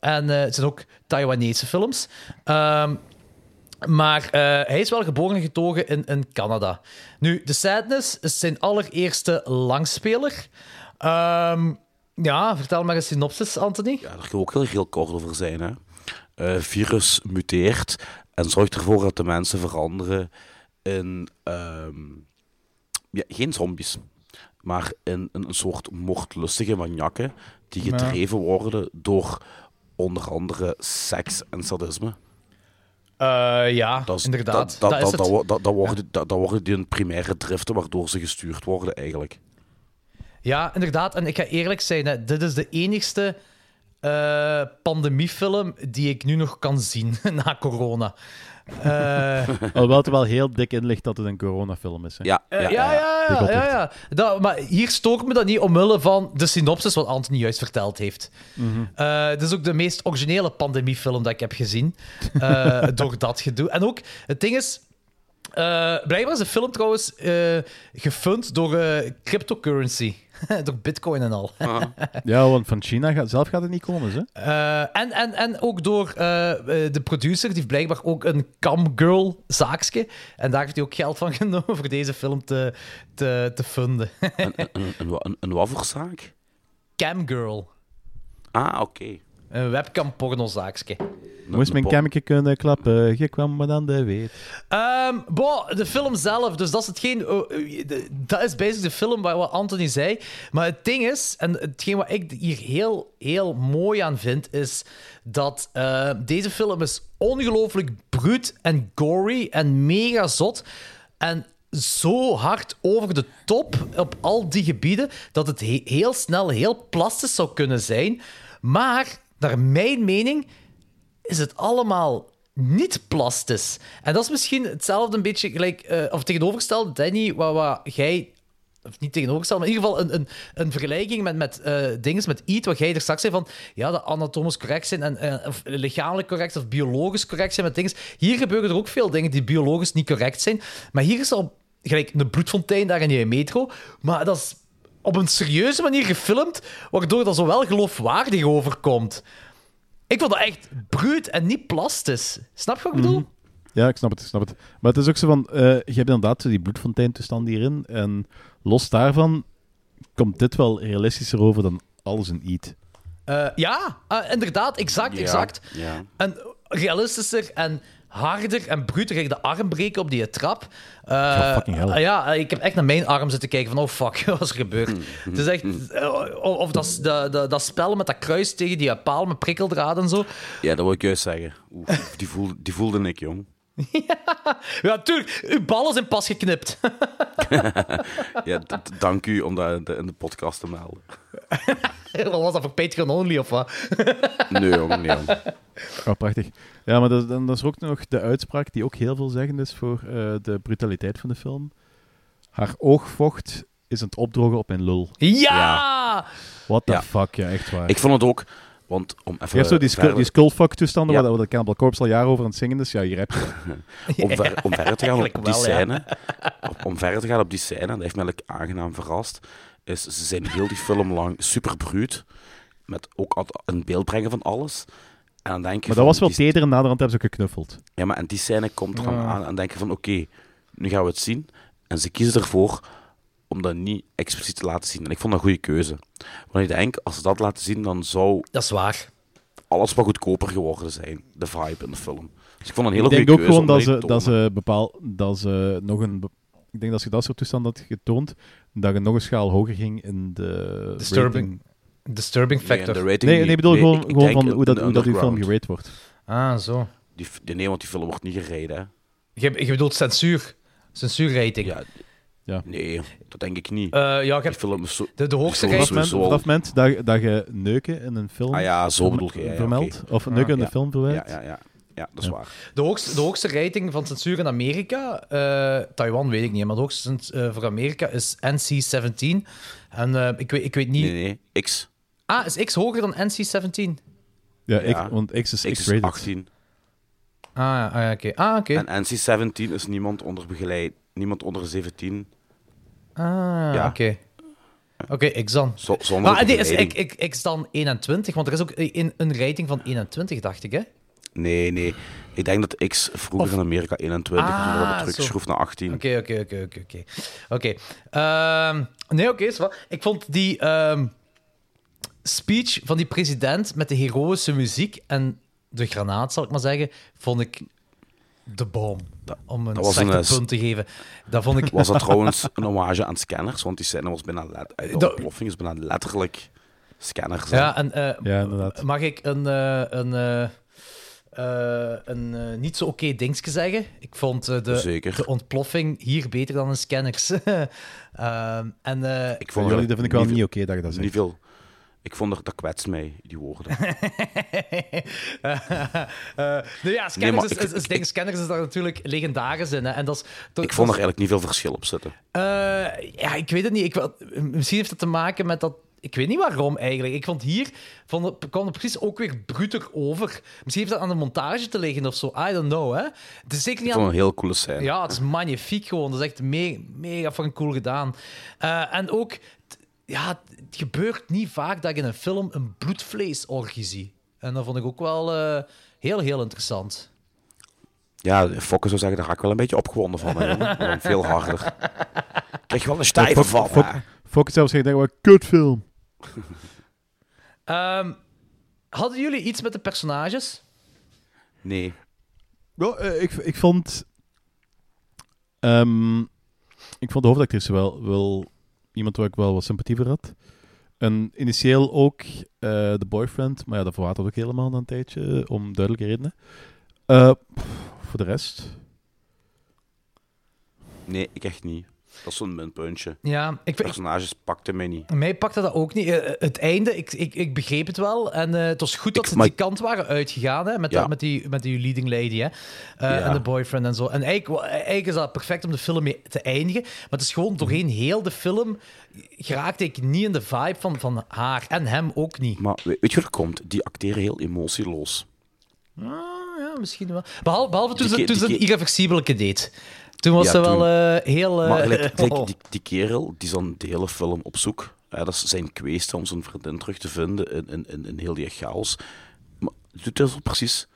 en het zijn ook Taiwanese films. Ehm, maar hij is wel geboren en getogen in, in Canada. Nu, The Sadness is zijn allereerste langspeler. Ja, vertel maar een synopsis, Anthony. Ja, daar we ook heel, heel kort over zijn. Hè. Eh, virus muteert en zorgt ervoor dat de mensen veranderen in ehm, ja, geen zombies, maar in, in een soort moordlustige maniakken die Ja. gedreven worden door onder andere seks en sadisme. Eh, ja, Dat is- inderdaad. Dat, dat, dat, is dat, het. dat, wo- dat, dat worden, dat, dat worden die hun primaire driften waardoor ze gestuurd worden eigenlijk. Ja, inderdaad. En ik ga eerlijk zijn, hè, dit is de enigste eh, pandemiefilm die ik nu nog kan zien na corona. Eh, Alhoewel het er wel heel dik in ligt dat het een coronafilm is. Hè. Ja, Eh, ja, ja, ja. ja, ja, Dat- maar hier stoort me dat niet omwille van de synopsis wat Anthony juist verteld heeft. Mhm. Eh, dit is ook de meest originele pandemiefilm dat ik heb gezien. eh, door dat gedoe. En ook, het ding is... eh, blijkbaar is de film trouwens eh gefund door eh, cryptocurrency. door bitcoin en al. Ja, want van China gaat, zelf gaat het niet komen. Hè? Eh, en, en, en ook door eh, eh, de producer, die heeft blijkbaar ook een camgirl zaakje. En daar heeft hij ook geld van genomen voor deze film te, te, te funden. Een, een, een, een, wa- een, een wat voor zaak? Camgirl. Ah, oké. Een webcam pornozaakje. Moest mijn kamertje kunnen klappen, je kwam maar dan de weet. Ehm boah, de film zelf, dus dat is hetgeen... oh, eh, de- dat is basically de film waar wat Anthony zei. Maar het ding is, en hetgeen wat ik hier heel, heel mooi aan vind, is dat eh, deze film is ongelooflijk bruut en gory en mega zot. En zo hard over de top op al die gebieden, dat het he- heel snel heel plastisch zou kunnen zijn. Maar, naar mijn mening, is het allemaal niet plastisch. En dat is misschien hetzelfde een beetje gelijk, eh, of tegenovergesteld, Danny, wat, wat jij, of niet tegenovergesteld, maar in ieder geval een, een, een vergelijking met, met eh dingen, met iets wat jij er straks zei van, ja, dat anatomisch correct zijn, en, eh, of lichamelijk correct of biologisch correct zijn met dingen. Hier gebeuren er ook veel dingen die biologisch niet correct zijn, maar hier is al gelijk een bloedfontein daar in je metro, maar dat is op een serieuze manier gefilmd, waardoor dat zo wel geloofwaardig overkomt. Ik vond dat echt bruut en niet plastisch. Snap je wat ik bedoel? Mhm. Ja, ik snap het, ik snap het. Maar het is ook zo van, eh, je hebt inderdaad zo die bloedfonteintoestand hierin. En los daarvan komt dit wel realistischer over dan alles in Eat. Eh, ja, eh, inderdaad, exact, Ja, exact. ja. En realistischer en harder en bruter. Kijk, de arm breken op die trap. Eh, Ja, fucking hell. ja, ik heb echt naar mijn arm zitten kijken van, oh fuck, wat is er gebeurd? Het is echt... eh, of of dat, de, de, dat spel met dat kruis tegen die paal met prikkeldraad en zo. Ja, dat wil ik juist zeggen. Oef, die, voelde, die voelde ik, jong. Ja, tuurlijk, uw ballen zijn pas geknipt. Ja, dank u om dat in de- in de podcast te melden. wat was dat voor Patreon only of wat? Nee, jong, nee, jong. Oh, prachtig. Ja, maar dat, dan dat is er ook nog de uitspraak die ook heel veelzeggend is voor eh, de brutaliteit van de film. Haar oogvocht is aan het opdrogen op mijn lul. Ja! What the Ja. fuck, ja, echt waar. Ik vond het ook, want om even je hebt zo die, skull, verder- die skullfuck-toestanden Ja. waar, waar de Cannibal Corpse al jaren over aan het zingen is. Ja, hier heb je om, ver, om verder te gaan op die wel, ja. scène, op- om verder te gaan op die scène, en dat heeft me eigenlijk aangenaam verrast, is ze zijn heel die film lang super bruut, met ook altijd een beeld brengen van alles. En dan denk je Maar dat van, was wel teder en naderhand hebben ze ook geknuffeld. Ja, maar en die scène komt er dan Ja. aan en denk je van, oké, nu gaan we het zien. En ze kiezen ervoor om dat niet expliciet te laten zien. En ik vond dat een goede keuze. Want ik denk, als ze dat laten zien, dan zou Dat is waar. alles wat goedkoper geworden zijn. De vibe in de film. Dus ik vond een hele ik denk goede ook keuze gewoon dat ze, dat ze bepaal, dat ze nog een. Ik denk dat ze dat soort toestand had getoond, dat je nog een schaal hoger ging in de. Disturbing. rating. Disturbing Nee, factor. de rating Nee, nee, ik bedoel nee, gewoon, ik gewoon van hoe, dat, hoe dat die film gerate wordt. Ah, zo. Die, die, nee, want die film wordt niet gereden. Hè. Je, je bedoelt censuur. Censuurrating. Ja, Ja. Nee, dat denk ik niet. Eh, ja, je Die hebt film zo... de, de hoogste film Vanaf vanaf het moment dat, dat je neuken in een film Ah ja, zo bedoel je, vermeldt, of neuken in Ja. de film verwerkt. Ja, ja, ja. ja dat is Ja. waar. De hoogste, de hoogste rating van censuur in Amerika, eh, Taiwan weet ik niet, maar de hoogste eh, voor Amerika is NC-17. En eh, ik, weet, ik weet niet... Nee, nee, X. Ah, is X hoger dan NC-17? Ja, ik, Ja. want X is X is X-rated. 18. Ah, ja, ah, oké. Ah, oké. En NC-17 is niemand onder begeleid, niemand onder 17. Ah, Ja. oké. Oké, X dan. Zonder Maar nee, is begeleiding. X, X dan 21? Want er is ook een, een rating van 21, dacht ik, hè? Nee, nee. Ik denk dat X vroeger in Amerika 21 was, maar dat Ah, teruggeschroefd naar 18. Oké, oké, oké, oké, oké. Oké. Ehm, nee, oké, wel. Ik vond die ehm, speech van die president met de heroïsche muziek en de granaat, zal ik maar zeggen, vond ik de bom. Om een dat een, eh, punt te geven. Dat vond ik... Was dat trouwens een hommage aan scanners? Want die scène was bijna let- eh, de ontploffing is bijna letterlijk scanners. Ja, en eh, Ja, inderdaad. mag ik een, eh, een, eh, eh, een eh, niet zo oké dingetje zeggen? Ik vond de, Zeker. de ontploffing hier beter dan een scanners. Ehm, en, Ik vond Jullie, er dat vind ik wel niet oké dat je dat zegt. Niet veel. Ik vond er, dat kwetst mij, die woorden. Nou ja, scanners, Nee, is, is, is, ik- ding, scanners is daar natuurlijk legendarisch in. Hè? En dat is, dat- Ik vond er dat eigenlijk niet veel verschil op zitten. Eh, ja, ik weet het niet. Ik, misschien heeft het te maken met dat. Ik weet niet waarom eigenlijk. Ik vond hier vond het, kwam het precies ook weer bruter over. Misschien heeft dat aan de montage te liggen of zo. I don't know. Hè? Het is zeker niet aan. een heel coole scène. Ja, het is magnifiek gewoon. Dat is echt me mega van cool gedaan. En ook, ja, het gebeurt niet vaak dat ik in een film een bloedvleesorgie zie. En dat vond ik ook wel eh, heel, heel interessant. Ja, Fokke zou zeggen, daar ga ik wel een beetje opgewonden van. hè, veel harder. Ik krijg wel een stijve Fok- van. Fok- hè. Fok zou denken, wat kutfilm. Ehm, hadden jullie iets met de personages? Nee. Ja, eh, ik, ik vond... ehm, ik vond de hoofdactrice wel, wel iemand waar ik wel wat sympathie voor had. En initieel ook eh, de boyfriend, maar ja, dat verwatert ook helemaal na een tijdje, om duidelijke redenen. Eh, voor de rest... Nee, ik echt niet. Dat is zo'n minpuntje. Ja, ik Personages pakten mij niet. Mij pakte dat ook niet. Eh, het einde, ik, ik, ik begreep het wel. En eh, het was goed dat Ik- ze maar die kant waren uitgegaan, hè, met, Ja. dat- met, die, met die leading lady hè, eh, Ja. en de boyfriend en zo. En eigenlijk, eigenlijk is dat perfect om de film mee te eindigen. Maar het is gewoon doorheen heel de film geraakte ik niet in de vibe van, van haar. En hem ook niet. Maar we- weet je wat komt? Die acteren heel emotieloos. Ah, ja, misschien wel. Behalve, behalve toen ze, toen ze een deed. Toen was Ja, ze wel eh, heel... eh, Maar gelijk oh. die, die kerel, die is dan de hele film op zoek. Dat is zijn kweest om zijn vriendin terug te vinden in, in, in, in heel die chaos. Maar doet hij zo precies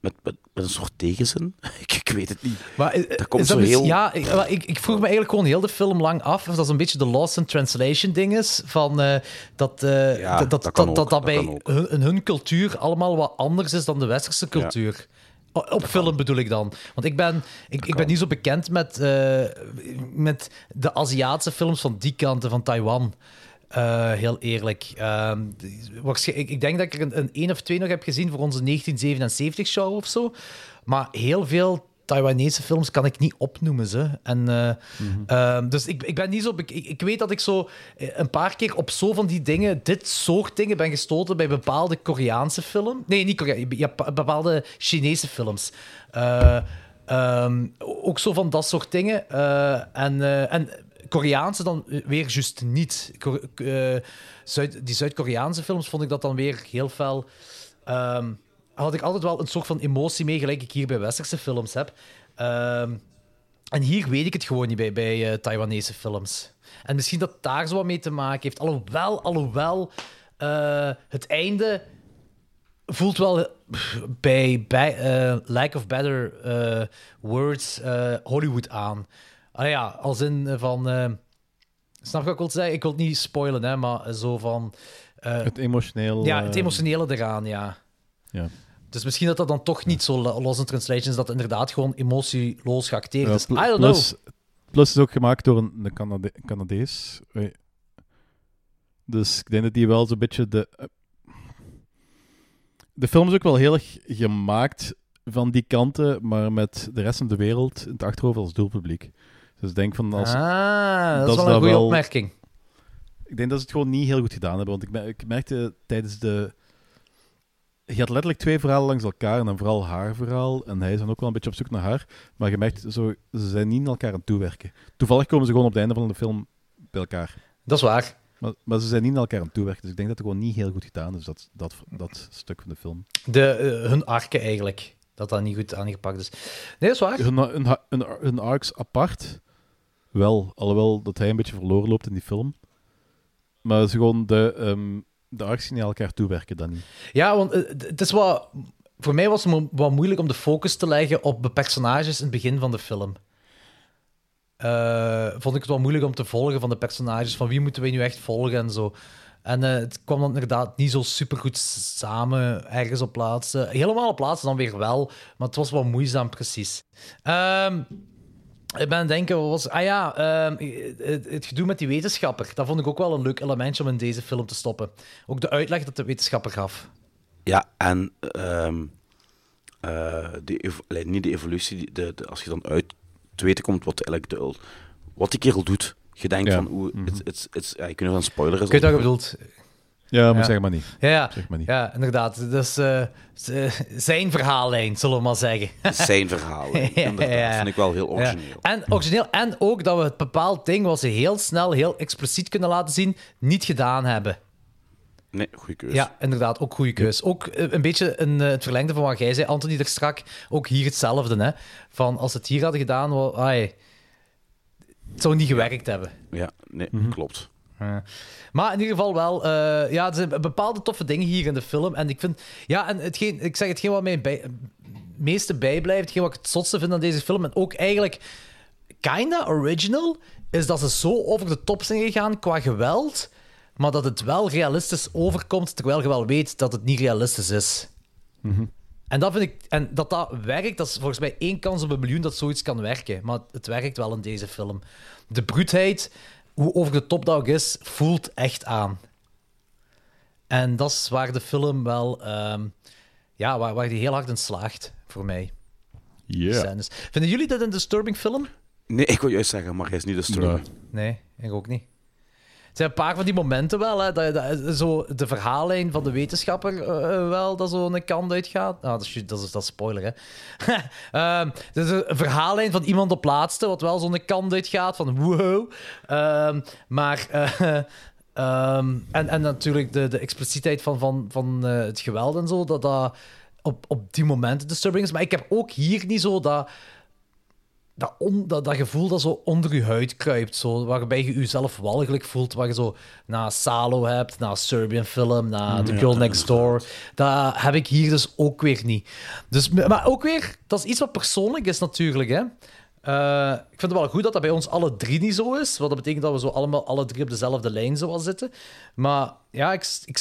met, met, met een soort tegenzin? ik, ik weet het niet. Maar, eh, dat komt is dat zo heel... Ja, ik, ik, ik vroeg me eigenlijk gewoon heel de film lang af of dat een beetje de lost in translation ding is. Van, eh, dat, eh, Ja, dat, dat, dat dat, dat, ook, dat bij hun, hun cultuur allemaal wat anders is dan de westerse cultuur. Op film bedoel ik dan. Want ik ben, ik, ik ben niet zo bekend met, eh, met de Aziatische films van die kanten van Taiwan. Eh, heel eerlijk. Waarsch- ik, ik denk dat ik er een, een één of twee nog heb gezien voor onze 1977-show of zo. Maar heel veel Taiwanese films kan ik niet opnoemen. Ze. En, eh, ehm, dus ik, ik ben niet zo... Ik, ik weet dat ik zo eh, een paar keer op zo van die dingen, dit soort dingen, ben gestoten bij bepaalde Koreaanse films. Nee, niet Korea, bepaalde Chinese films. Eh, ehm, ook zo van dat soort dingen. En, en Koreaanse dan weer juist niet. Ko- Zuid, die Zuid-Koreaanse films vond ik dat dan weer heel fel. ehm, had ik altijd wel een soort van emotie mee, gelijk ik hier bij westerse films heb. Ehm, en hier weet ik het gewoon niet bij, bij eh, Taiwanese films. En misschien dat daar zo wat mee te maken heeft. Alhoewel, alhoewel eh, het einde voelt wel bij, bij eh, lack of better words Hollywood aan. Ah ja, als in van... snap je wat ik wil zeggen? Ik wil het niet spoilen, hè, maar zo van... Het emotioneel... ja, het emotionele eraan, ja. Ja. Dus misschien dat dat dan toch niet zo lo- lost in translation is, dat inderdaad gewoon emotieloos geacteerd is. I don't plus, know. Plus is ook gemaakt door een, een Canade Canadees. Dus ik denk dat die wel zo'n beetje de... eh, De film is ook wel heel erg gemaakt van die kanten, maar met de rest van de wereld in het achterhoofd als doelpubliek. Dus ik denk van als... ah, dat, is wel een goede wel- opmerking. Ik denk dat ze het gewoon niet heel goed gedaan hebben. Want ik, mer- ik merkte tijdens de... Je had letterlijk twee verhalen langs elkaar. En dan vooral haar verhaal. En hij is dan ook wel een beetje op zoek naar haar. Maar je merkt, zo, ze zijn niet naar elkaar aan het toewerken. Toevallig komen ze gewoon op het einde van de film bij elkaar. Dat is waar. Maar, maar ze zijn niet naar elkaar aan het toewerken. Dus ik denk dat het gewoon niet heel goed gedaan is, dat, dat, dat stuk van de film. De, eh, hun arken eigenlijk. Dat dat niet goed aangepakt is. Nee, dat is waar. Hun, hun, hun, hun arcs apart wel. Alhoewel dat hij een beetje verloren loopt in die film. Maar ze gewoon de, ehm, de arcs die naar elkaar toewerken dan niet. Ja, want eh, het is wat... Voor mij was het wat moeilijk om de focus te leggen op de personages in het begin van de film. Eh, vond ik het wel moeilijk om te volgen van de personages. Van wie moeten we nu echt volgen en zo. En eh, het kwam dan inderdaad niet zo supergoed samen ergens op plaatsen. Helemaal op plaatsen dan weer wel, maar het was wel moeizaam precies. Ehm, ik ben aan het denken, wat was... Ah ja, ehm, het, het gedoe met die wetenschapper. Dat vond ik ook wel een leuk elementje om in deze film te stoppen. Ook de uitleg dat de wetenschapper gaf. Ja, en ehm, eh, de, ev- allee, niet de evolutie, die- de, de, als je dan uit te weten komt wat, eigenlijk de, wat die kerel doet. Je denkt Ja. van, oeh, het, het, het, ja, je kunt nog een spoiler is Ik weet wat al- je bedoelt. Ja, maar zeg maar niet. Ja, ja. Zeg maar niet. ja inderdaad. Dus eh, z- zijn verhaallijn, zullen we maar zeggen. Zijn verhaal, hè. inderdaad. Vind ik wel heel origineel. Ja. En origineel. En ook dat we het bepaald ding wat ze heel snel, heel expliciet kunnen laten zien, niet gedaan hebben. Nee, goede keuze. Ja, inderdaad, ook goede keus. Ook eh, een beetje een, eh, het verlengde van wat jij zei, Anthony, er strak. Ook hier hetzelfde, hè. Van, als ze het hier hadden gedaan, wel, ai, het zou niet gewerkt hebben. Ja, nee, klopt. Ja. Maar in ieder geval wel, eh, ja, er zijn bepaalde toffe dingen hier in de film. En ik vind, ja, en hetgeen, ik zeg hetgeen wat mij bij, het meeste bijblijft, hetgeen wat ik het zotste vind aan deze film, en ook eigenlijk kinda original, is dat ze zo over de top zijn gegaan qua geweld, maar dat het wel realistisch overkomt, terwijl je wel weet dat het niet realistisch is. En dat vind ik, en dat dat werkt, dat is volgens mij één kans op een miljoen dat zoiets kan werken. Maar het werkt wel in deze film. De bruutheid, hoe over de top dat ook is, voelt echt aan. En dat is waar de film wel, ehm, ja, waar, waar die heel hard in slaagt, voor mij. Ja. Vinden jullie dat een disturbing film? Nee, ik wil juist zeggen, maar hij is niet story. Nee, ik ook niet. Het zijn een paar van die momenten wel, hè, dat, zo de verhaallijn van de wetenschapper eh, wel, dat zo een kant uitgaat. Nou, dat is, dat is, dat spoiler, hè. Ehm, dus een verhaallijn van iemand op laatste, wat wel zo'n kant uitgaat van wow. Ehm, maar... eh, ehm, en, en natuurlijk de, de expliciteit van, van, van eh, het geweld en zo, dat dat op, op die momenten disturbing is. Maar ik heb ook hier niet zo dat dat, on- dat, dat gevoel dat zo onder je huid kruipt, zo, waarbij je jezelf walgelijk voelt, waar je zo na Salo hebt, na Serbian film, na The Ja, Girl Next Door, dat heb ik hier dus ook weer niet. Dus, maar ook weer, dat is iets wat persoonlijk is natuurlijk, hè. Eh, ik vind het wel goed dat dat bij ons alle drie niet zo is, want dat betekent dat we zo allemaal alle drie op dezelfde lijn zo zitten. Maar ja, ik, ik,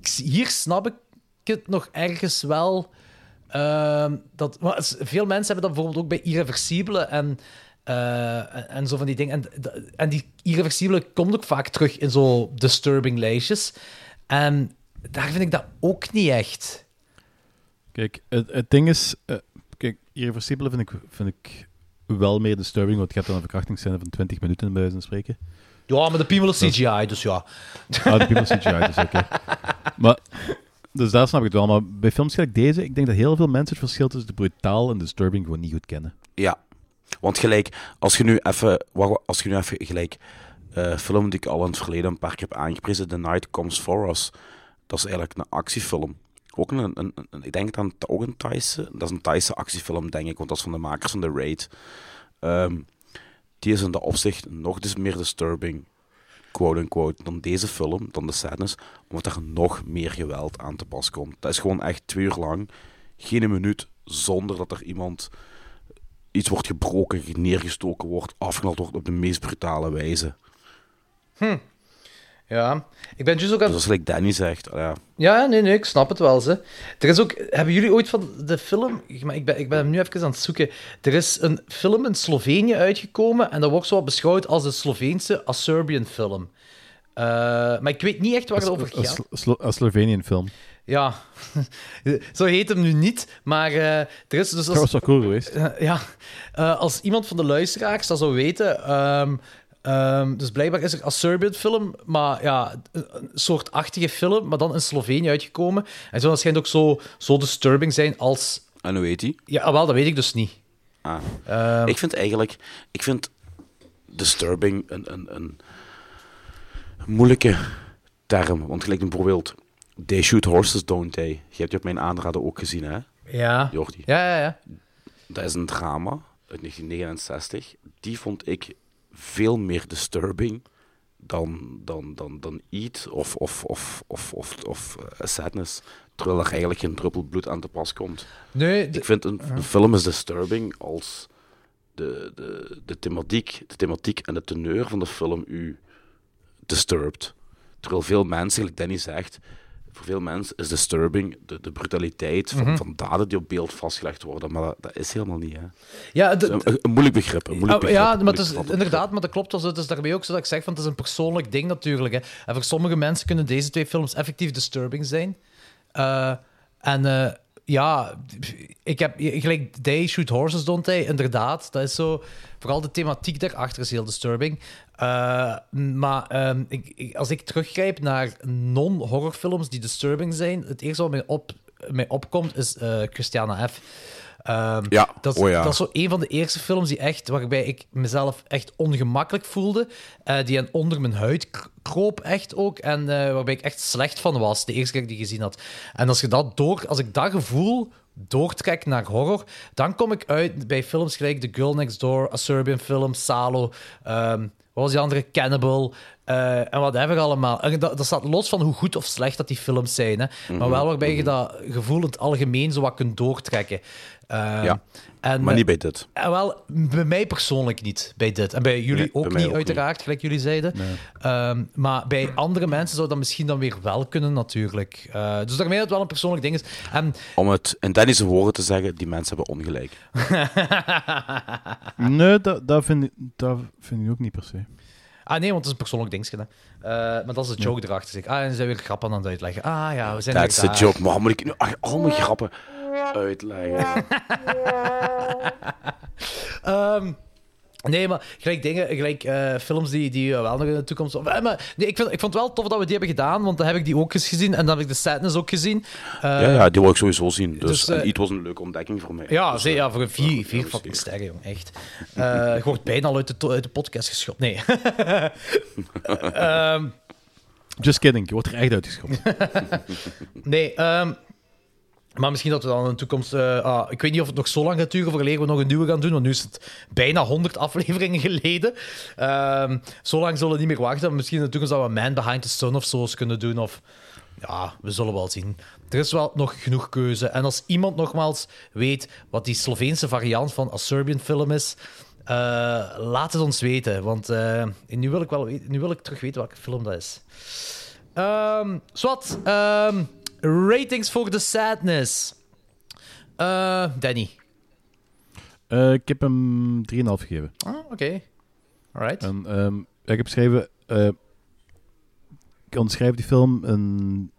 ik- hier snap ik het nog ergens wel... Ehm, dat, veel mensen hebben dat bijvoorbeeld ook bij irreversibele en, eh, en, en zo van die dingen. En, en die irreversibele komt ook vaak terug in zo disturbing lijstjes. En daar vind ik dat ook niet echt. Kijk, het, het ding is... eh, kijk, irreversibele vind ik, vind ik wel meer disturbing, want je hebt dan een verkrachtingsscène van 20 minuten bij wijze van spreken. Ja, maar de piemel is CGI, dus ja. Ah, de people CGI, dus oké. Maar, dus daar snap ik het wel. Maar bij films gelijk deze, ik denk dat heel veel mensen het verschil tussen de brutaal en disturbing gewoon niet goed kennen. Ja, want gelijk, als je nu even, als je nu even gelijk, eh film die ik al in het verleden een paar keer heb aangeprezen, The Night Comes For Us, dat is eigenlijk een actiefilm. Ook een, een, een- ik denk dan ook een Thaise, dat is een Thaise actiefilm, denk ik, want dat is van de makers van The Raid. Ehm, die is in dat opzicht nog dus meer disturbing, quote-unquote, dan deze film, dan The Sadness, omdat er nog meer geweld aan te pas komt. Dat is gewoon echt twee uur lang, geen minuut, zonder dat er iemand iets wordt gebroken, neergestoken wordt, afgeknald wordt op de meest brutale wijze. Hm. Ja, ik ben dus ook aan Dus als ik Danny zegt, ah ja, Ja, nee, nee, ik snap het wel. Ze. Er is ook, hebben jullie ooit van de film, maar ik ben, ik ben hem nu even aan het zoeken. Er is een film in Slovenië uitgekomen en dat wordt zo wat beschouwd als de Sloveense Serbian film. Eh, maar ik weet niet echt waar het over Een gaat. Slo- een Slovenian film. ja, zo heet hem nu niet, maar eh, er is dus... Dat was wel cool geweest. Ja, Eh, als iemand van de luisteraars dat zou weten... ehm, ehm, dus blijkbaar is er een Serbian film, maar ja, een, een soortachtige film, maar dan in Slovenië uitgekomen. En zou waarschijnlijk ook zo, zo disturbing zijn als... En hoe heet die? Ja, wel, dat weet ik dus niet. Ah. Ehm, ik vind eigenlijk... Ik vind disturbing een, een, een moeilijke term. Want gelijk bijvoorbeeld... They Shoot Horses, Don't They? Je hebt die op mijn aanraden ook gezien, hè? Ja. Jordi. Ja, ja, ja. Dat is een drama uit 1969. Die vond ik veel meer disturbing dan, dan, dan, dan Eat of, of, of, of, of, of eh, Sadness. Terwijl er eigenlijk geen druppel bloed aan te pas komt. Nee, ik vind een, film is disturbing als de, de, de, thematiek, de thematiek en de teneur van de film u disturbt. Terwijl veel mensen, gelijk Danny zegt, voor veel mensen is disturbing de, de brutaliteit van, Mhm. van daden die op beeld vastgelegd worden. Maar dat, dat is helemaal niet. Hè. Ja, een, een moeilijk begrip. Een moeilijk begrip, ja, een maar moeilijk het is, inderdaad, maar dat klopt. Het is daarmee ook zo dat ik zeg van het is een persoonlijk ding natuurlijk. Hè. En voor sommige mensen kunnen deze twee films effectief disturbing zijn. Eh, en eh, ja, ik heb gelijk They Shoot Horses, Don't They? Inderdaad, dat is zo. Vooral de thematiek daarachter is heel disturbing. Eh, maar ehm, ik, ik- als ik teruggrijp naar non-horrorfilms die disturbing zijn, het eerste wat mij, op, mij opkomt is eh, Christiana F. Ehm, Ja, dat, is- oh ja. dat is zo een van de eerste films die echt, waarbij ik mezelf echt ongemakkelijk voelde. eh, die onder mijn huid kroop echt ook. En waarbij ik echt slecht van was, de eerste keer dat ik die gezien had. En als, je dat door, als ik dat gevoel doortrek naar horror, dan kom ik uit bij films gelijk The Girl Next Door, A Serbian Film, Salo, ehm, was die andere? Cannibal. Eh, en whatever allemaal. En dat, dat staat los van hoe goed of slecht dat die films zijn. Hè. Maar Mhm, wel waarbij je dat gevoel in het algemeen zo wat kunt doortrekken. Ehm, Ja, en, maar eh, niet bij dit. en wel, bij mij persoonlijk niet, bij dit. En bij jullie Nee, ook niet, ook uiteraard, gelijk jullie zeiden. Ehm, maar bij andere mensen zou dat misschien dan weer wel kunnen, natuurlijk. Eh, dus daarmee dat het wel een persoonlijk ding is. En Om het in Danny's woorden te zeggen, die mensen hebben ongelijk. Nee, dat, dat, vind ik, dat vind ik ook niet per se. Ah nee, want het is een persoonlijk dingetje. hè. Eh, maar dat is de joke erachter. Zeg. Ah, en ze zijn weer grappen aan het uitleggen. Ah ja, we zijn That's weer the daar. joke. Maar moet ik nu ach, allemaal grappen uitleggen? Ehm, nee, maar gelijk dingen, gelijk eh, films die, die wel nog in de toekomst. eh, maar, nee, ik, vind, ik vond het wel tof dat we die hebben gedaan, want dan heb ik die ook eens gezien en dan heb ik de Sadness ook gezien. Eh, ja, ja, die wil ik sowieso zien. Dus, dus, eh, en It was een leuke ontdekking voor mij. Ja, Dus, eh, ja voor een vier, vier fucking sterren, jong. Echt. Eh je wordt bijna al uit de, uit de podcast geschopt. Nee. Ehm, Just kidding, je wordt er echt uitgeschopt. nee, ehm, maar misschien dat we dan in de toekomst... eh, ah, ik weet niet of het nog zo lang gaat duren voordat we nog een nieuwe gaan doen, want nu is het bijna 100 afleveringen geleden. Ehm, zo lang zullen we niet meer wachten. Misschien in de toekomst dat we Man Behind the Sun of zo eens kunnen doen, of... Ja, we zullen wel zien. Er is wel nog genoeg keuze. En als iemand nogmaals weet wat die Sloveense variant van een Serbian film is, eh, laat het ons weten. Want eh, nu, wil ik wel nu wil ik terug weten welke film dat is. Ehm Swat, ehm, ratings voor The Sadness. Eh, Danny. Eh, ik heb hem 3,5 gegeven. Ah, oké. Alright. En, ehm, ik heb geschreven... eh, ik omschrijf die film in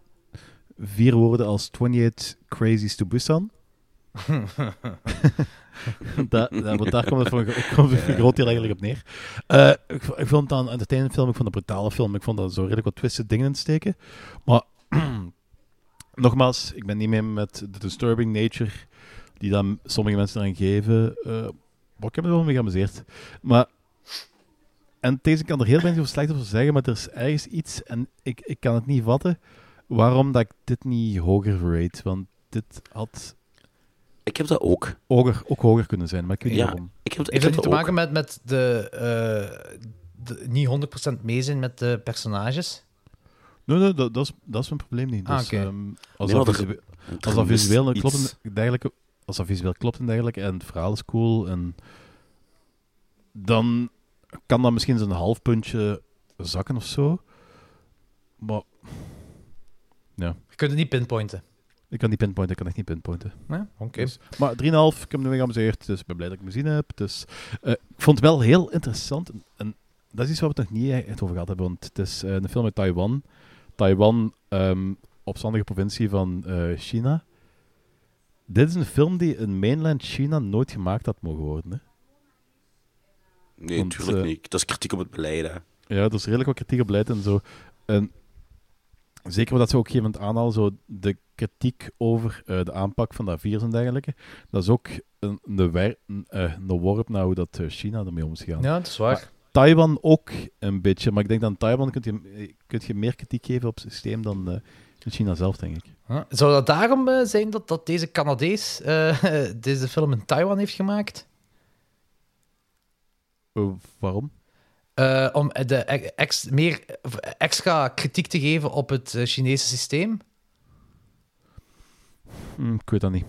vier woorden als 28 Crazies to Busan. da, da- want daar komt het voor, een- komt het voor een groot deel eigenlijk op neer. Eh, ik, vond het dan een entertainment film, ik vond het een brutale film. Ik vond dat zo redelijk wat twisted dingen in steken. Maar nogmaals, ik ben niet mee met de disturbing nature die dan sommige mensen eraan geven. Eh, maar ik heb me er wel mee geamuseerd. Maar en deze kan er heel weinig over slecht over zeggen, maar er is ergens iets, en ik, ik kan het niet vatten, waarom dat ik dit niet hoger rate. Want dit had Ik heb dat ook. hoger, ook hoger kunnen zijn, maar ik weet niet Ja, waarom. ik heb, ik Heeft heb dat niet te ook. maken met, met de, eh, de... Niet 100% mee zijn met de personages? Nee, nee, dat, dat, is, dat is mijn probleem niet. Ah, Dus, ehm, als, Nee, dat als dat visueel klopt en dergelijke, als dat visueel klopt en dergelijke, en het verhaal is cool, en dan kan dat misschien zo'n half puntje zakken of zo. Maar ja. Je kunt het niet pinpointen. Ik kan niet pinpointen, ik kan echt niet pinpointen. Oké. Dus- maar 3,5, ik heb hem ermee geamuseerd, dus ik ben blij dat ik hem gezien heb. Dus, eh, ik vond het wel heel interessant. En, en dat is iets waar we het nog niet echt over gehad hebben, want het is eh, een film uit Taiwan. Taiwan ehm, opstandige provincie van eh, China. Dit is een film die in mainland China nooit gemaakt had mogen worden. Hè? Nee, Want, natuurlijk eh, niet. Dat is kritiek op het beleid, hè. Ja, er is redelijk wat kritiek op beleid en zo. En zeker omdat ze ook op een gegeven moment aanhalen, zo de kritiek over eh, de aanpak van dat virus en dergelijke. Dat is ook een, een, wer- een, een worp naar hoe dat China ermee om is gegaan. Ja, dat is waar. Maar Taiwan ook een beetje, maar ik denk dat Taiwan kun je, kun je meer kritiek geven op het systeem dan eh, in China zelf, denk ik. Huh? Zou dat daarom eh, zijn dat, dat deze Canadees eh, deze film in Taiwan heeft gemaakt? Eh, waarom? Om de ex, meer extra kritiek te geven op het Chinese systeem? Hm, ik weet dat niet.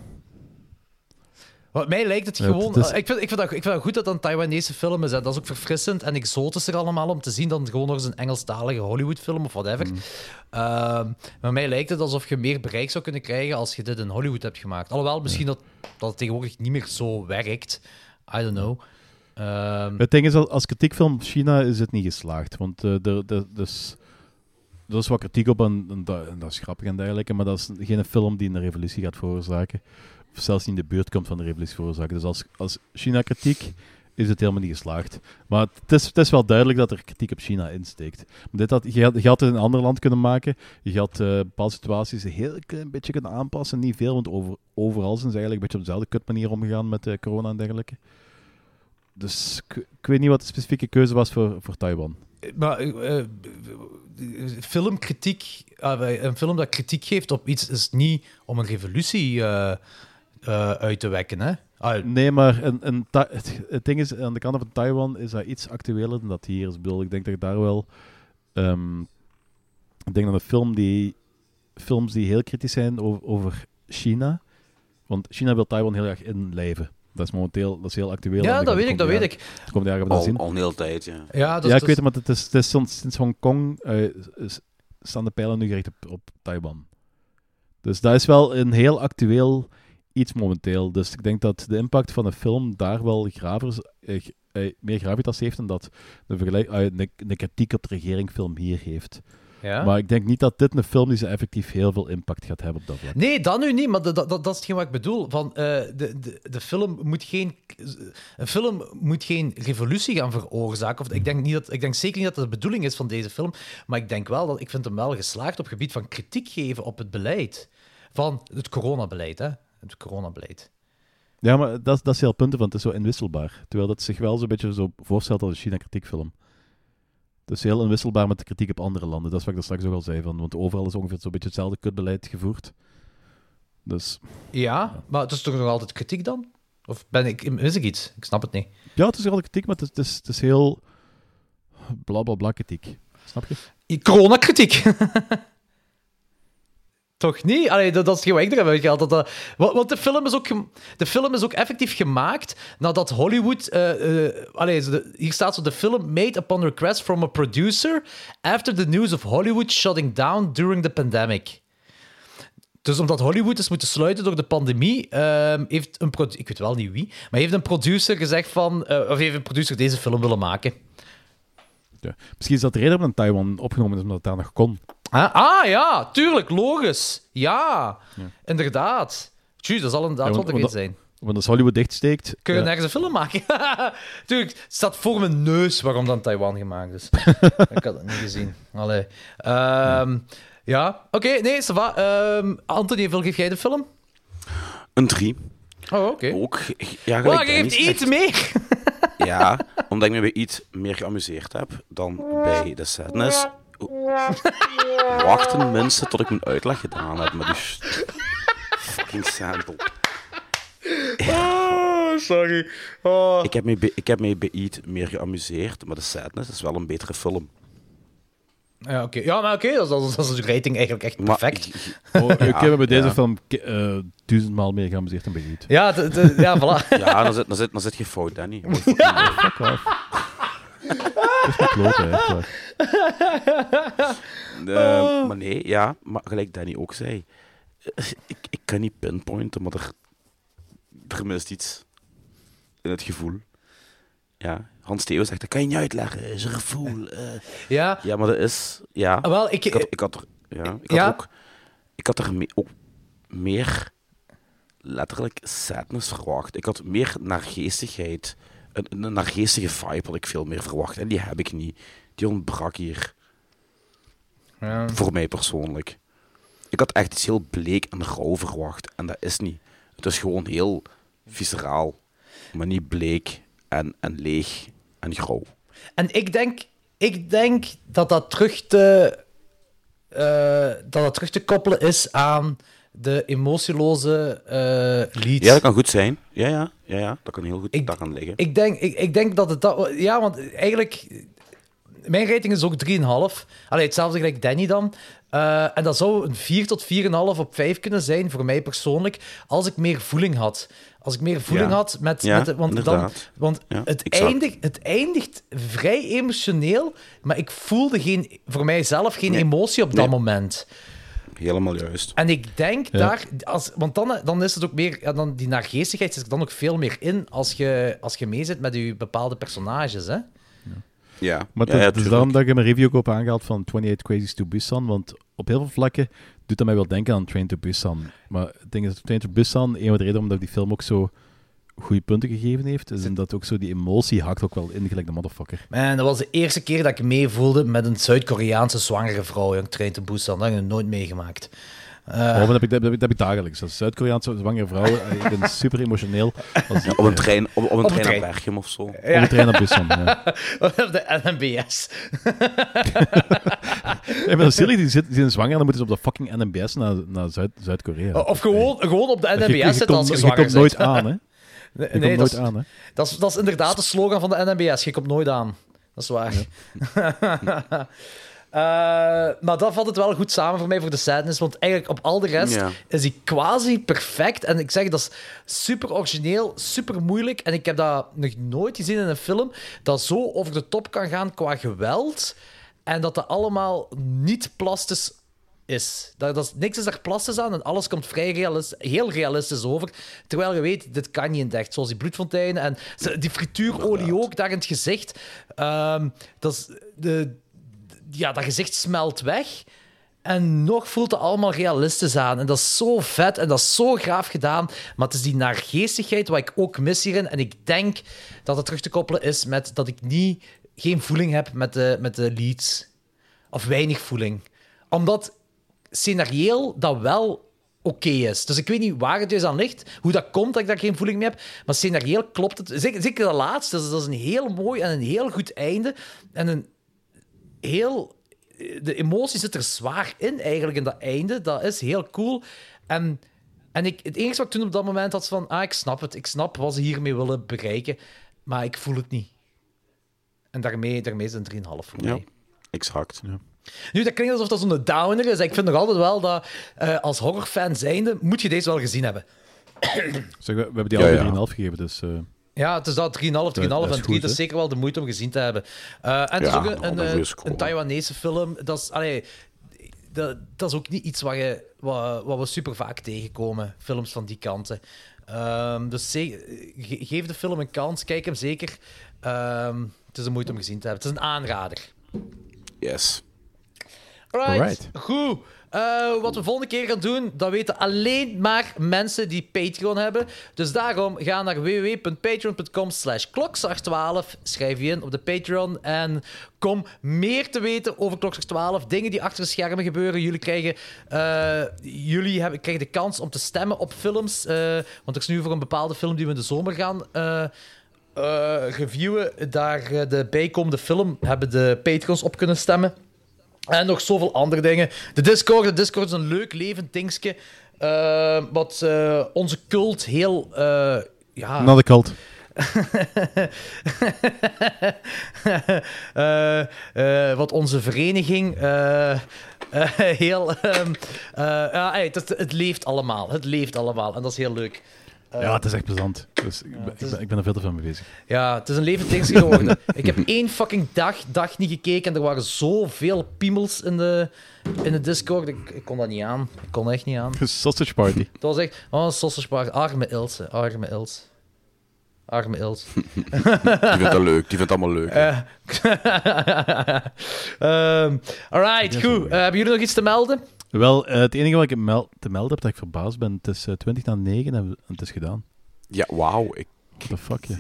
Wat mij lijkt het Ja, gewoon... het is- ik, vind, ik, vind dat, ik vind dat goed dat een Taiwanese film is. hè. Dat is ook verfrissend en exotischer allemaal om te zien dan gewoon nog eens een Engelstalige Hollywoodfilm of whatever. Mm. Ehm, maar mij lijkt het alsof je meer bereik zou kunnen krijgen als je dit in Hollywood hebt gemaakt. Alhoewel, misschien dat, dat het tegenwoordig niet meer zo werkt. I don't know. Ehm, Het ding is, al- als kritiekfilm op China is het niet geslaagd. Want eh, er, er, dus, er is wat kritiek op en, en dat, en dat is grappig en dergelijke. Maar dat is geen film die een revolutie gaat veroorzaken. Zelfs niet in de buurt komt van de revolutie veroorzaken. Dus als, als China-kritiek is het helemaal niet geslaagd. Maar het is, het is wel duidelijk dat er kritiek op China insteekt. Maar dit had, je, had, je had het in een ander land kunnen maken. Je had eh, bepaalde situaties een heel klein beetje kunnen aanpassen. Niet veel, want over, overal zijn ze eigenlijk een beetje op dezelfde kutmanier omgegaan met eh, corona en dergelijke. Dus ik, weet niet wat de specifieke keuze was voor, voor Taiwan. Maar eh, eh, filmkritiek, ah, een film dat kritiek geeft op iets is niet om een revolutie eh, uit te wekken. Hè? Ah, Nee, maar een, een het, ding is, aan de kant van Taiwan is dat iets actueler dan dat hier is. Ik bedoel, ik denk dat ik daar wel... ehm, ik denk dat een film die... Films die heel kritisch zijn over, over China... Want China wil Taiwan heel erg inlijven. Dat is momenteel dat is heel actueel. Ja, dat de weet ik, dat weet ik. De komende jaren hebben we dat Al, zien. al een hele tijd, ja. Ja, dat ja, is- ik weet het, maar het is, het is sinds, sinds Hongkong eh, is- staan de pijlen nu gericht op, op Taiwan. Dus dat is wel een heel actueel iets momenteel. Dus ik denk dat de impact van een film daar wel gravers, eh, eh, meer gravitas heeft dan dat de, vergelijk, eh, de, de kritiek op de regeringfilm hier heeft. Ja? Maar ik denk niet dat dit een film die ze effectief heel veel impact gaat hebben op dat vlak. Nee, dat nu niet, maar dat, dat, dat is hetgeen wat ik bedoel. Van, eh, de, de, de film moet geen, een film moet geen revolutie gaan veroorzaken. Of, ik, denk niet dat, ik denk zeker niet dat dat de bedoeling is van deze film. Maar ik denk wel dat ik vind hem wel geslaagd op het gebied van kritiek geven op het beleid. Van het coronabeleid, hè. Het coronabeleid. Ja, maar dat, dat is heel punten van. Het is zo inwisselbaar. Terwijl dat zich wel zo'n beetje zo voorstelt als een China-kritiekfilm. Het is heel inwisselbaar met de kritiek op andere landen. Dat is wat ik daar straks ook al zei. Van, want overal is ongeveer zo'n beetje hetzelfde kutbeleid gevoerd. Dus Ja, maar het is toch nog altijd kritiek dan? Of ben ik, mis ik iets? Ik snap het niet. ja, het is wel kritiek, maar het is, het is, het is heel bla bla bla kritiek. Snap je? Coronakritiek. Toch niet? Allee, dat, is gewoon ik eruit uitgehaald. Dat, dat, want want de, film is ook de film is ook effectief gemaakt nadat Hollywood... eh, eh, de- hier staat zo... The film made upon request from a producer after the news of Hollywood shutting down during the pandemic. Dus omdat Hollywood is moeten sluiten door de pandemie, ehm, heeft een... Ik weet wel niet wie, maar heeft een producer gezegd van... eh, of heeft een producer deze film willen maken. Ja. Misschien is dat de reden in Taiwan opgenomen is, omdat het daar nog kon. Ah, ah, ja, tuurlijk, logisch. Ja, inderdaad. Tjus, dat zal inderdaad Ja, want- reden dat- zijn. Want als Hollywood dichtsteekt... Kun je ja, nergens een film maken? tuurlijk, het staat voor mijn neus waarom dan Taiwan gemaakt is. ik had het niet gezien. Allee. Ehm, ja, oké, nee, ça va. Ehm, Anthony, hoeveel geef jij de film? Een 3. Oh, oké. Ook, ja, je geeft iets zegt. meer. Ja, omdat ik me bij iets meer geamuseerd heb dan bij The Sadness. Wachten mensen tot ik mijn uitleg gedaan heb met die fucking sample. Oh, sorry. Oh. Ik heb, me bij, ik heb me bij iets meer geamuseerd, maar The Sadness is wel een betere film. Ja, oké. Ja, maar oké, dat, is- dat, dat is de rating eigenlijk echt Maar perfect. Oh, ik Ja, heb me bij deze ja. film eh, duizendmaal meer geamuseerd dan bij Heat. Ja, de, de- ja, voilà. Ja, dan zit, dan zit, dan zit je fout, Danny. Fuck off. Dat is mijn klote, echt waar. Eh, maar nee, ja, maar gelijk Danny ook zei, eh, ik, ik kan niet pinpointen, maar er, er mist iets in het gevoel. Ja, Hans Theo zegt, dat kan je niet uitleggen, is een gevoel. eh. Ja. ja, maar dat is, ja. Ah, wel, ik- had, ik had er, ja, ik had Ja? ook ik had er me- ook meer letterlijk sadness verwacht. Ik had meer naargeestigheid. Een, een naargeestige vibe had ik veel meer verwacht. En die heb ik niet. Die ontbrak hier. Ja. Voor mij persoonlijk. Ik had echt iets heel bleek en rauw verwacht. En dat is niet. Het is gewoon heel visceraal. Maar niet bleek en, en leeg en grauw. En ik denk, ik denk dat dat terug te, eh, dat dat terug te koppelen is aan de emotieloze eh lied. Ja, dat kan goed zijn. Ja, ja, ja, ja dat kan heel goed daar kan liggen. Ik denk, ik, ik denk dat het dat... Ja, want eigenlijk... Mijn rating is ook 3,5. Allee, hetzelfde gelijk Danny dan. Eh, en dat zou een 4 tot 4,5 op 5 kunnen zijn, voor mij persoonlijk, als ik meer voeling had. Als ik meer voeling Ja. had met... Ja, met de- want dan, want Ja, het, eindigt, het eindigt vrij emotioneel, maar ik voelde geen, voor mijzelf geen Nee. emotie op dat Nee. moment. Helemaal juist. En ik denk Ja. daar, als, want dan, dan is het ook meer, ja, dan, die naargeestigheid zit er dan ook veel meer in als je, als je mee zit met je bepaalde personages. Hè? Ja, Maar ja, het, ja, het is daarom dat ik in mijn review ook op aangehaald van 28 Crazies to Busan, want op heel veel vlakken doet dat mij wel denken aan Train to Busan. Maar het ding is, Train to Busan, een van de redenen omdat die film ook zo goede punten gegeven heeft, is omdat ook zo die emotie hakt ook wel in, gelijk de motherfucker. Man, dat was de eerste keer dat ik meevoelde met een Zuid-Koreaanse zwangere vrouw. Jong, Train to Busan. Dat heb ik nog nooit meegemaakt. Eh, Oh, dat heb ik, dat heb ik, dat heb ik dagelijks. Als Zuid-Koreaanse zwangere vrouw, eh, ik ben super emotioneel. Als, Ja, op een trein, op, op een Op een trein trein. naar Berchem of zo. Op een trein naar Busan, ja. Op de NMBS. Ja, maar silly, die, zit, die zijn zwanger, dan moeten ze op de fucking NMBS naar, naar Zuid, Zuid-Korea. Of gewoon, gewoon op de Je- je- NMBS je zitten als komt- je je zwanger komt nooit aan, hè? Nee, Je nee, komt dat, nooit is, aan, hè? Dat, is, dat is inderdaad de slogan van de NMBS. Je komt nooit aan. Dat is waar. Eh, maar dat valt het wel goed samen voor mij voor de sadness. Want eigenlijk op al de rest Ja. is hij quasi perfect. En ik zeg, dat is super origineel, super moeilijk. En ik heb dat nog nooit gezien in een film dat zo over de top kan gaan qua geweld. En dat dat allemaal niet plastisch is. Dat, dat is. Niks is daar plastisch aan en alles komt vrij realist, heel realistisch over. Terwijl je weet, dit kan niet in het echt. Zoals die bloedfonteinen en die frituurolie ook daar in het gezicht. Ehm, dat is de, ja, dat gezicht smelt weg. En nog voelt het allemaal realistisch aan. En dat is zo vet en dat is zo graaf gedaan. Maar het is die naargeestigheid wat ik ook mis hierin. En ik denk dat het terug te koppelen is met dat ik niet, geen voeling heb met de, met de leads. Of weinig voeling. Omdat scenarioel dat wel oké is. Dus ik weet niet waar het juist aan ligt, hoe dat komt dat ik daar geen voeling mee heb, maar scenarioel klopt het. Zeker, zeker dat laatste, is, dat is een heel mooi en een heel goed einde. En een heel... De emotie zit er zwaar in, eigenlijk, in dat einde. Dat is heel cool. En, en ik, het enige wat ik toen op dat moment had, van... Ah, ik snap het. Ik snap wat ze hiermee willen bereiken. Maar ik voel het niet. En daarmee, daarmee is het een 3,5 voor Ja, mij. exact. Nu, dat klinkt alsof dat zo'n downer is. Ik vind nog altijd wel dat eh, als horrorfan zijnde moet je deze wel gezien hebben. Zeg, we, we hebben die Ja, alle ja. 3,5 gegeven, dus... eh, Ja, het is dat 3,5, 3,5 dat is en 3. goed, Dat is zeker wel de moeite om gezien te hebben. Eh, en het is ook een, een, een een, een Taiwanese film. Dat is, allee, dat, dat is ook niet iets wat, je, wat, wat we super vaak tegenkomen, films van die kanten. Ehm, dus ge- geef de film een kans, kijk hem zeker. Ehm, het is de moeite om gezien te hebben. Het is een aanrader. Yes. Alright, Alright. goed. Eh, wat we volgende keer gaan doen, dat weten alleen maar mensen die Patreon hebben. Dus daarom ga naar www.patreon.com slash klokslag12. Schrijf je in op de Patreon en kom meer te weten over klokslag 12. Dingen die achter de schermen gebeuren. Jullie krijgen, eh, jullie hebben, krijgen de kans om te stemmen op films. eh, want er is nu voor een bepaalde film die we in de zomer gaan... reviewen. Daar de bijkomende film hebben de Patreons op kunnen stemmen. En nog zoveel andere dingen. De Discord, de Discord is een leuk levend dingetje. eh, wat eh, onze cult heel... eh, ja, Not a cult. Wat onze vereniging heel... ehm, eh, ja, hey, het, het leeft allemaal. Het leeft allemaal. En dat is heel leuk. Eh, ja, het is echt plezant. Dus ik, ben, is- ik, ben, ik ben er veel te veel mee bezig. Ja, het is een levend geworden. ik heb één fucking dag, dag niet gekeken en er waren zoveel piemels in de, in de Discord. Ik, ik kon dat niet aan. Ik kon echt niet aan. Sausage party. Het was echt... Oh, sausage party. Arme Ilse. Arme Ilse. Arme Ilse. Die vindt dat leuk. Die vindt het allemaal leuk. Eh, ehm, alright, goed. Eh, hebben jullie nog iets te melden? Wel, eh, het enige wat ik mel- te melden heb dat ik verbaasd ben, het is eh, 20 na 9 en het is gedaan. Ja, wauw. Ik... What the fuck, ja.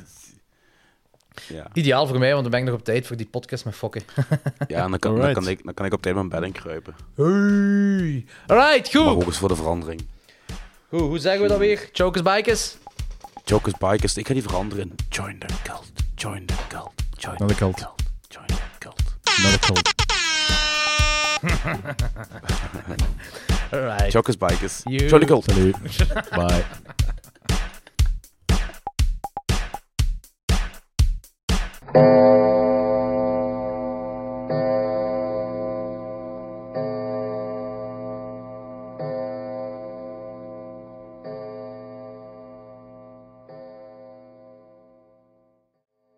Ja. Ideaal voor mij, want dan ben ik nog op tijd voor die podcast met fokken. Ja, en dan kan, dan, kan ik, dan kan ik op tijd mijn bed inkruipen. Hey. Alright, Maar goed. ook eens voor de verandering. Goed, hoe zeggen we dat weer? Chokers Bikers? Jokers Bikers, ik ga die veranderen. Join the cult. Join the cult. Join de cult. Join the cult. Naar de cult. Alright. Jokers Bikers. You- Join the cult. Salut. Bye. Thank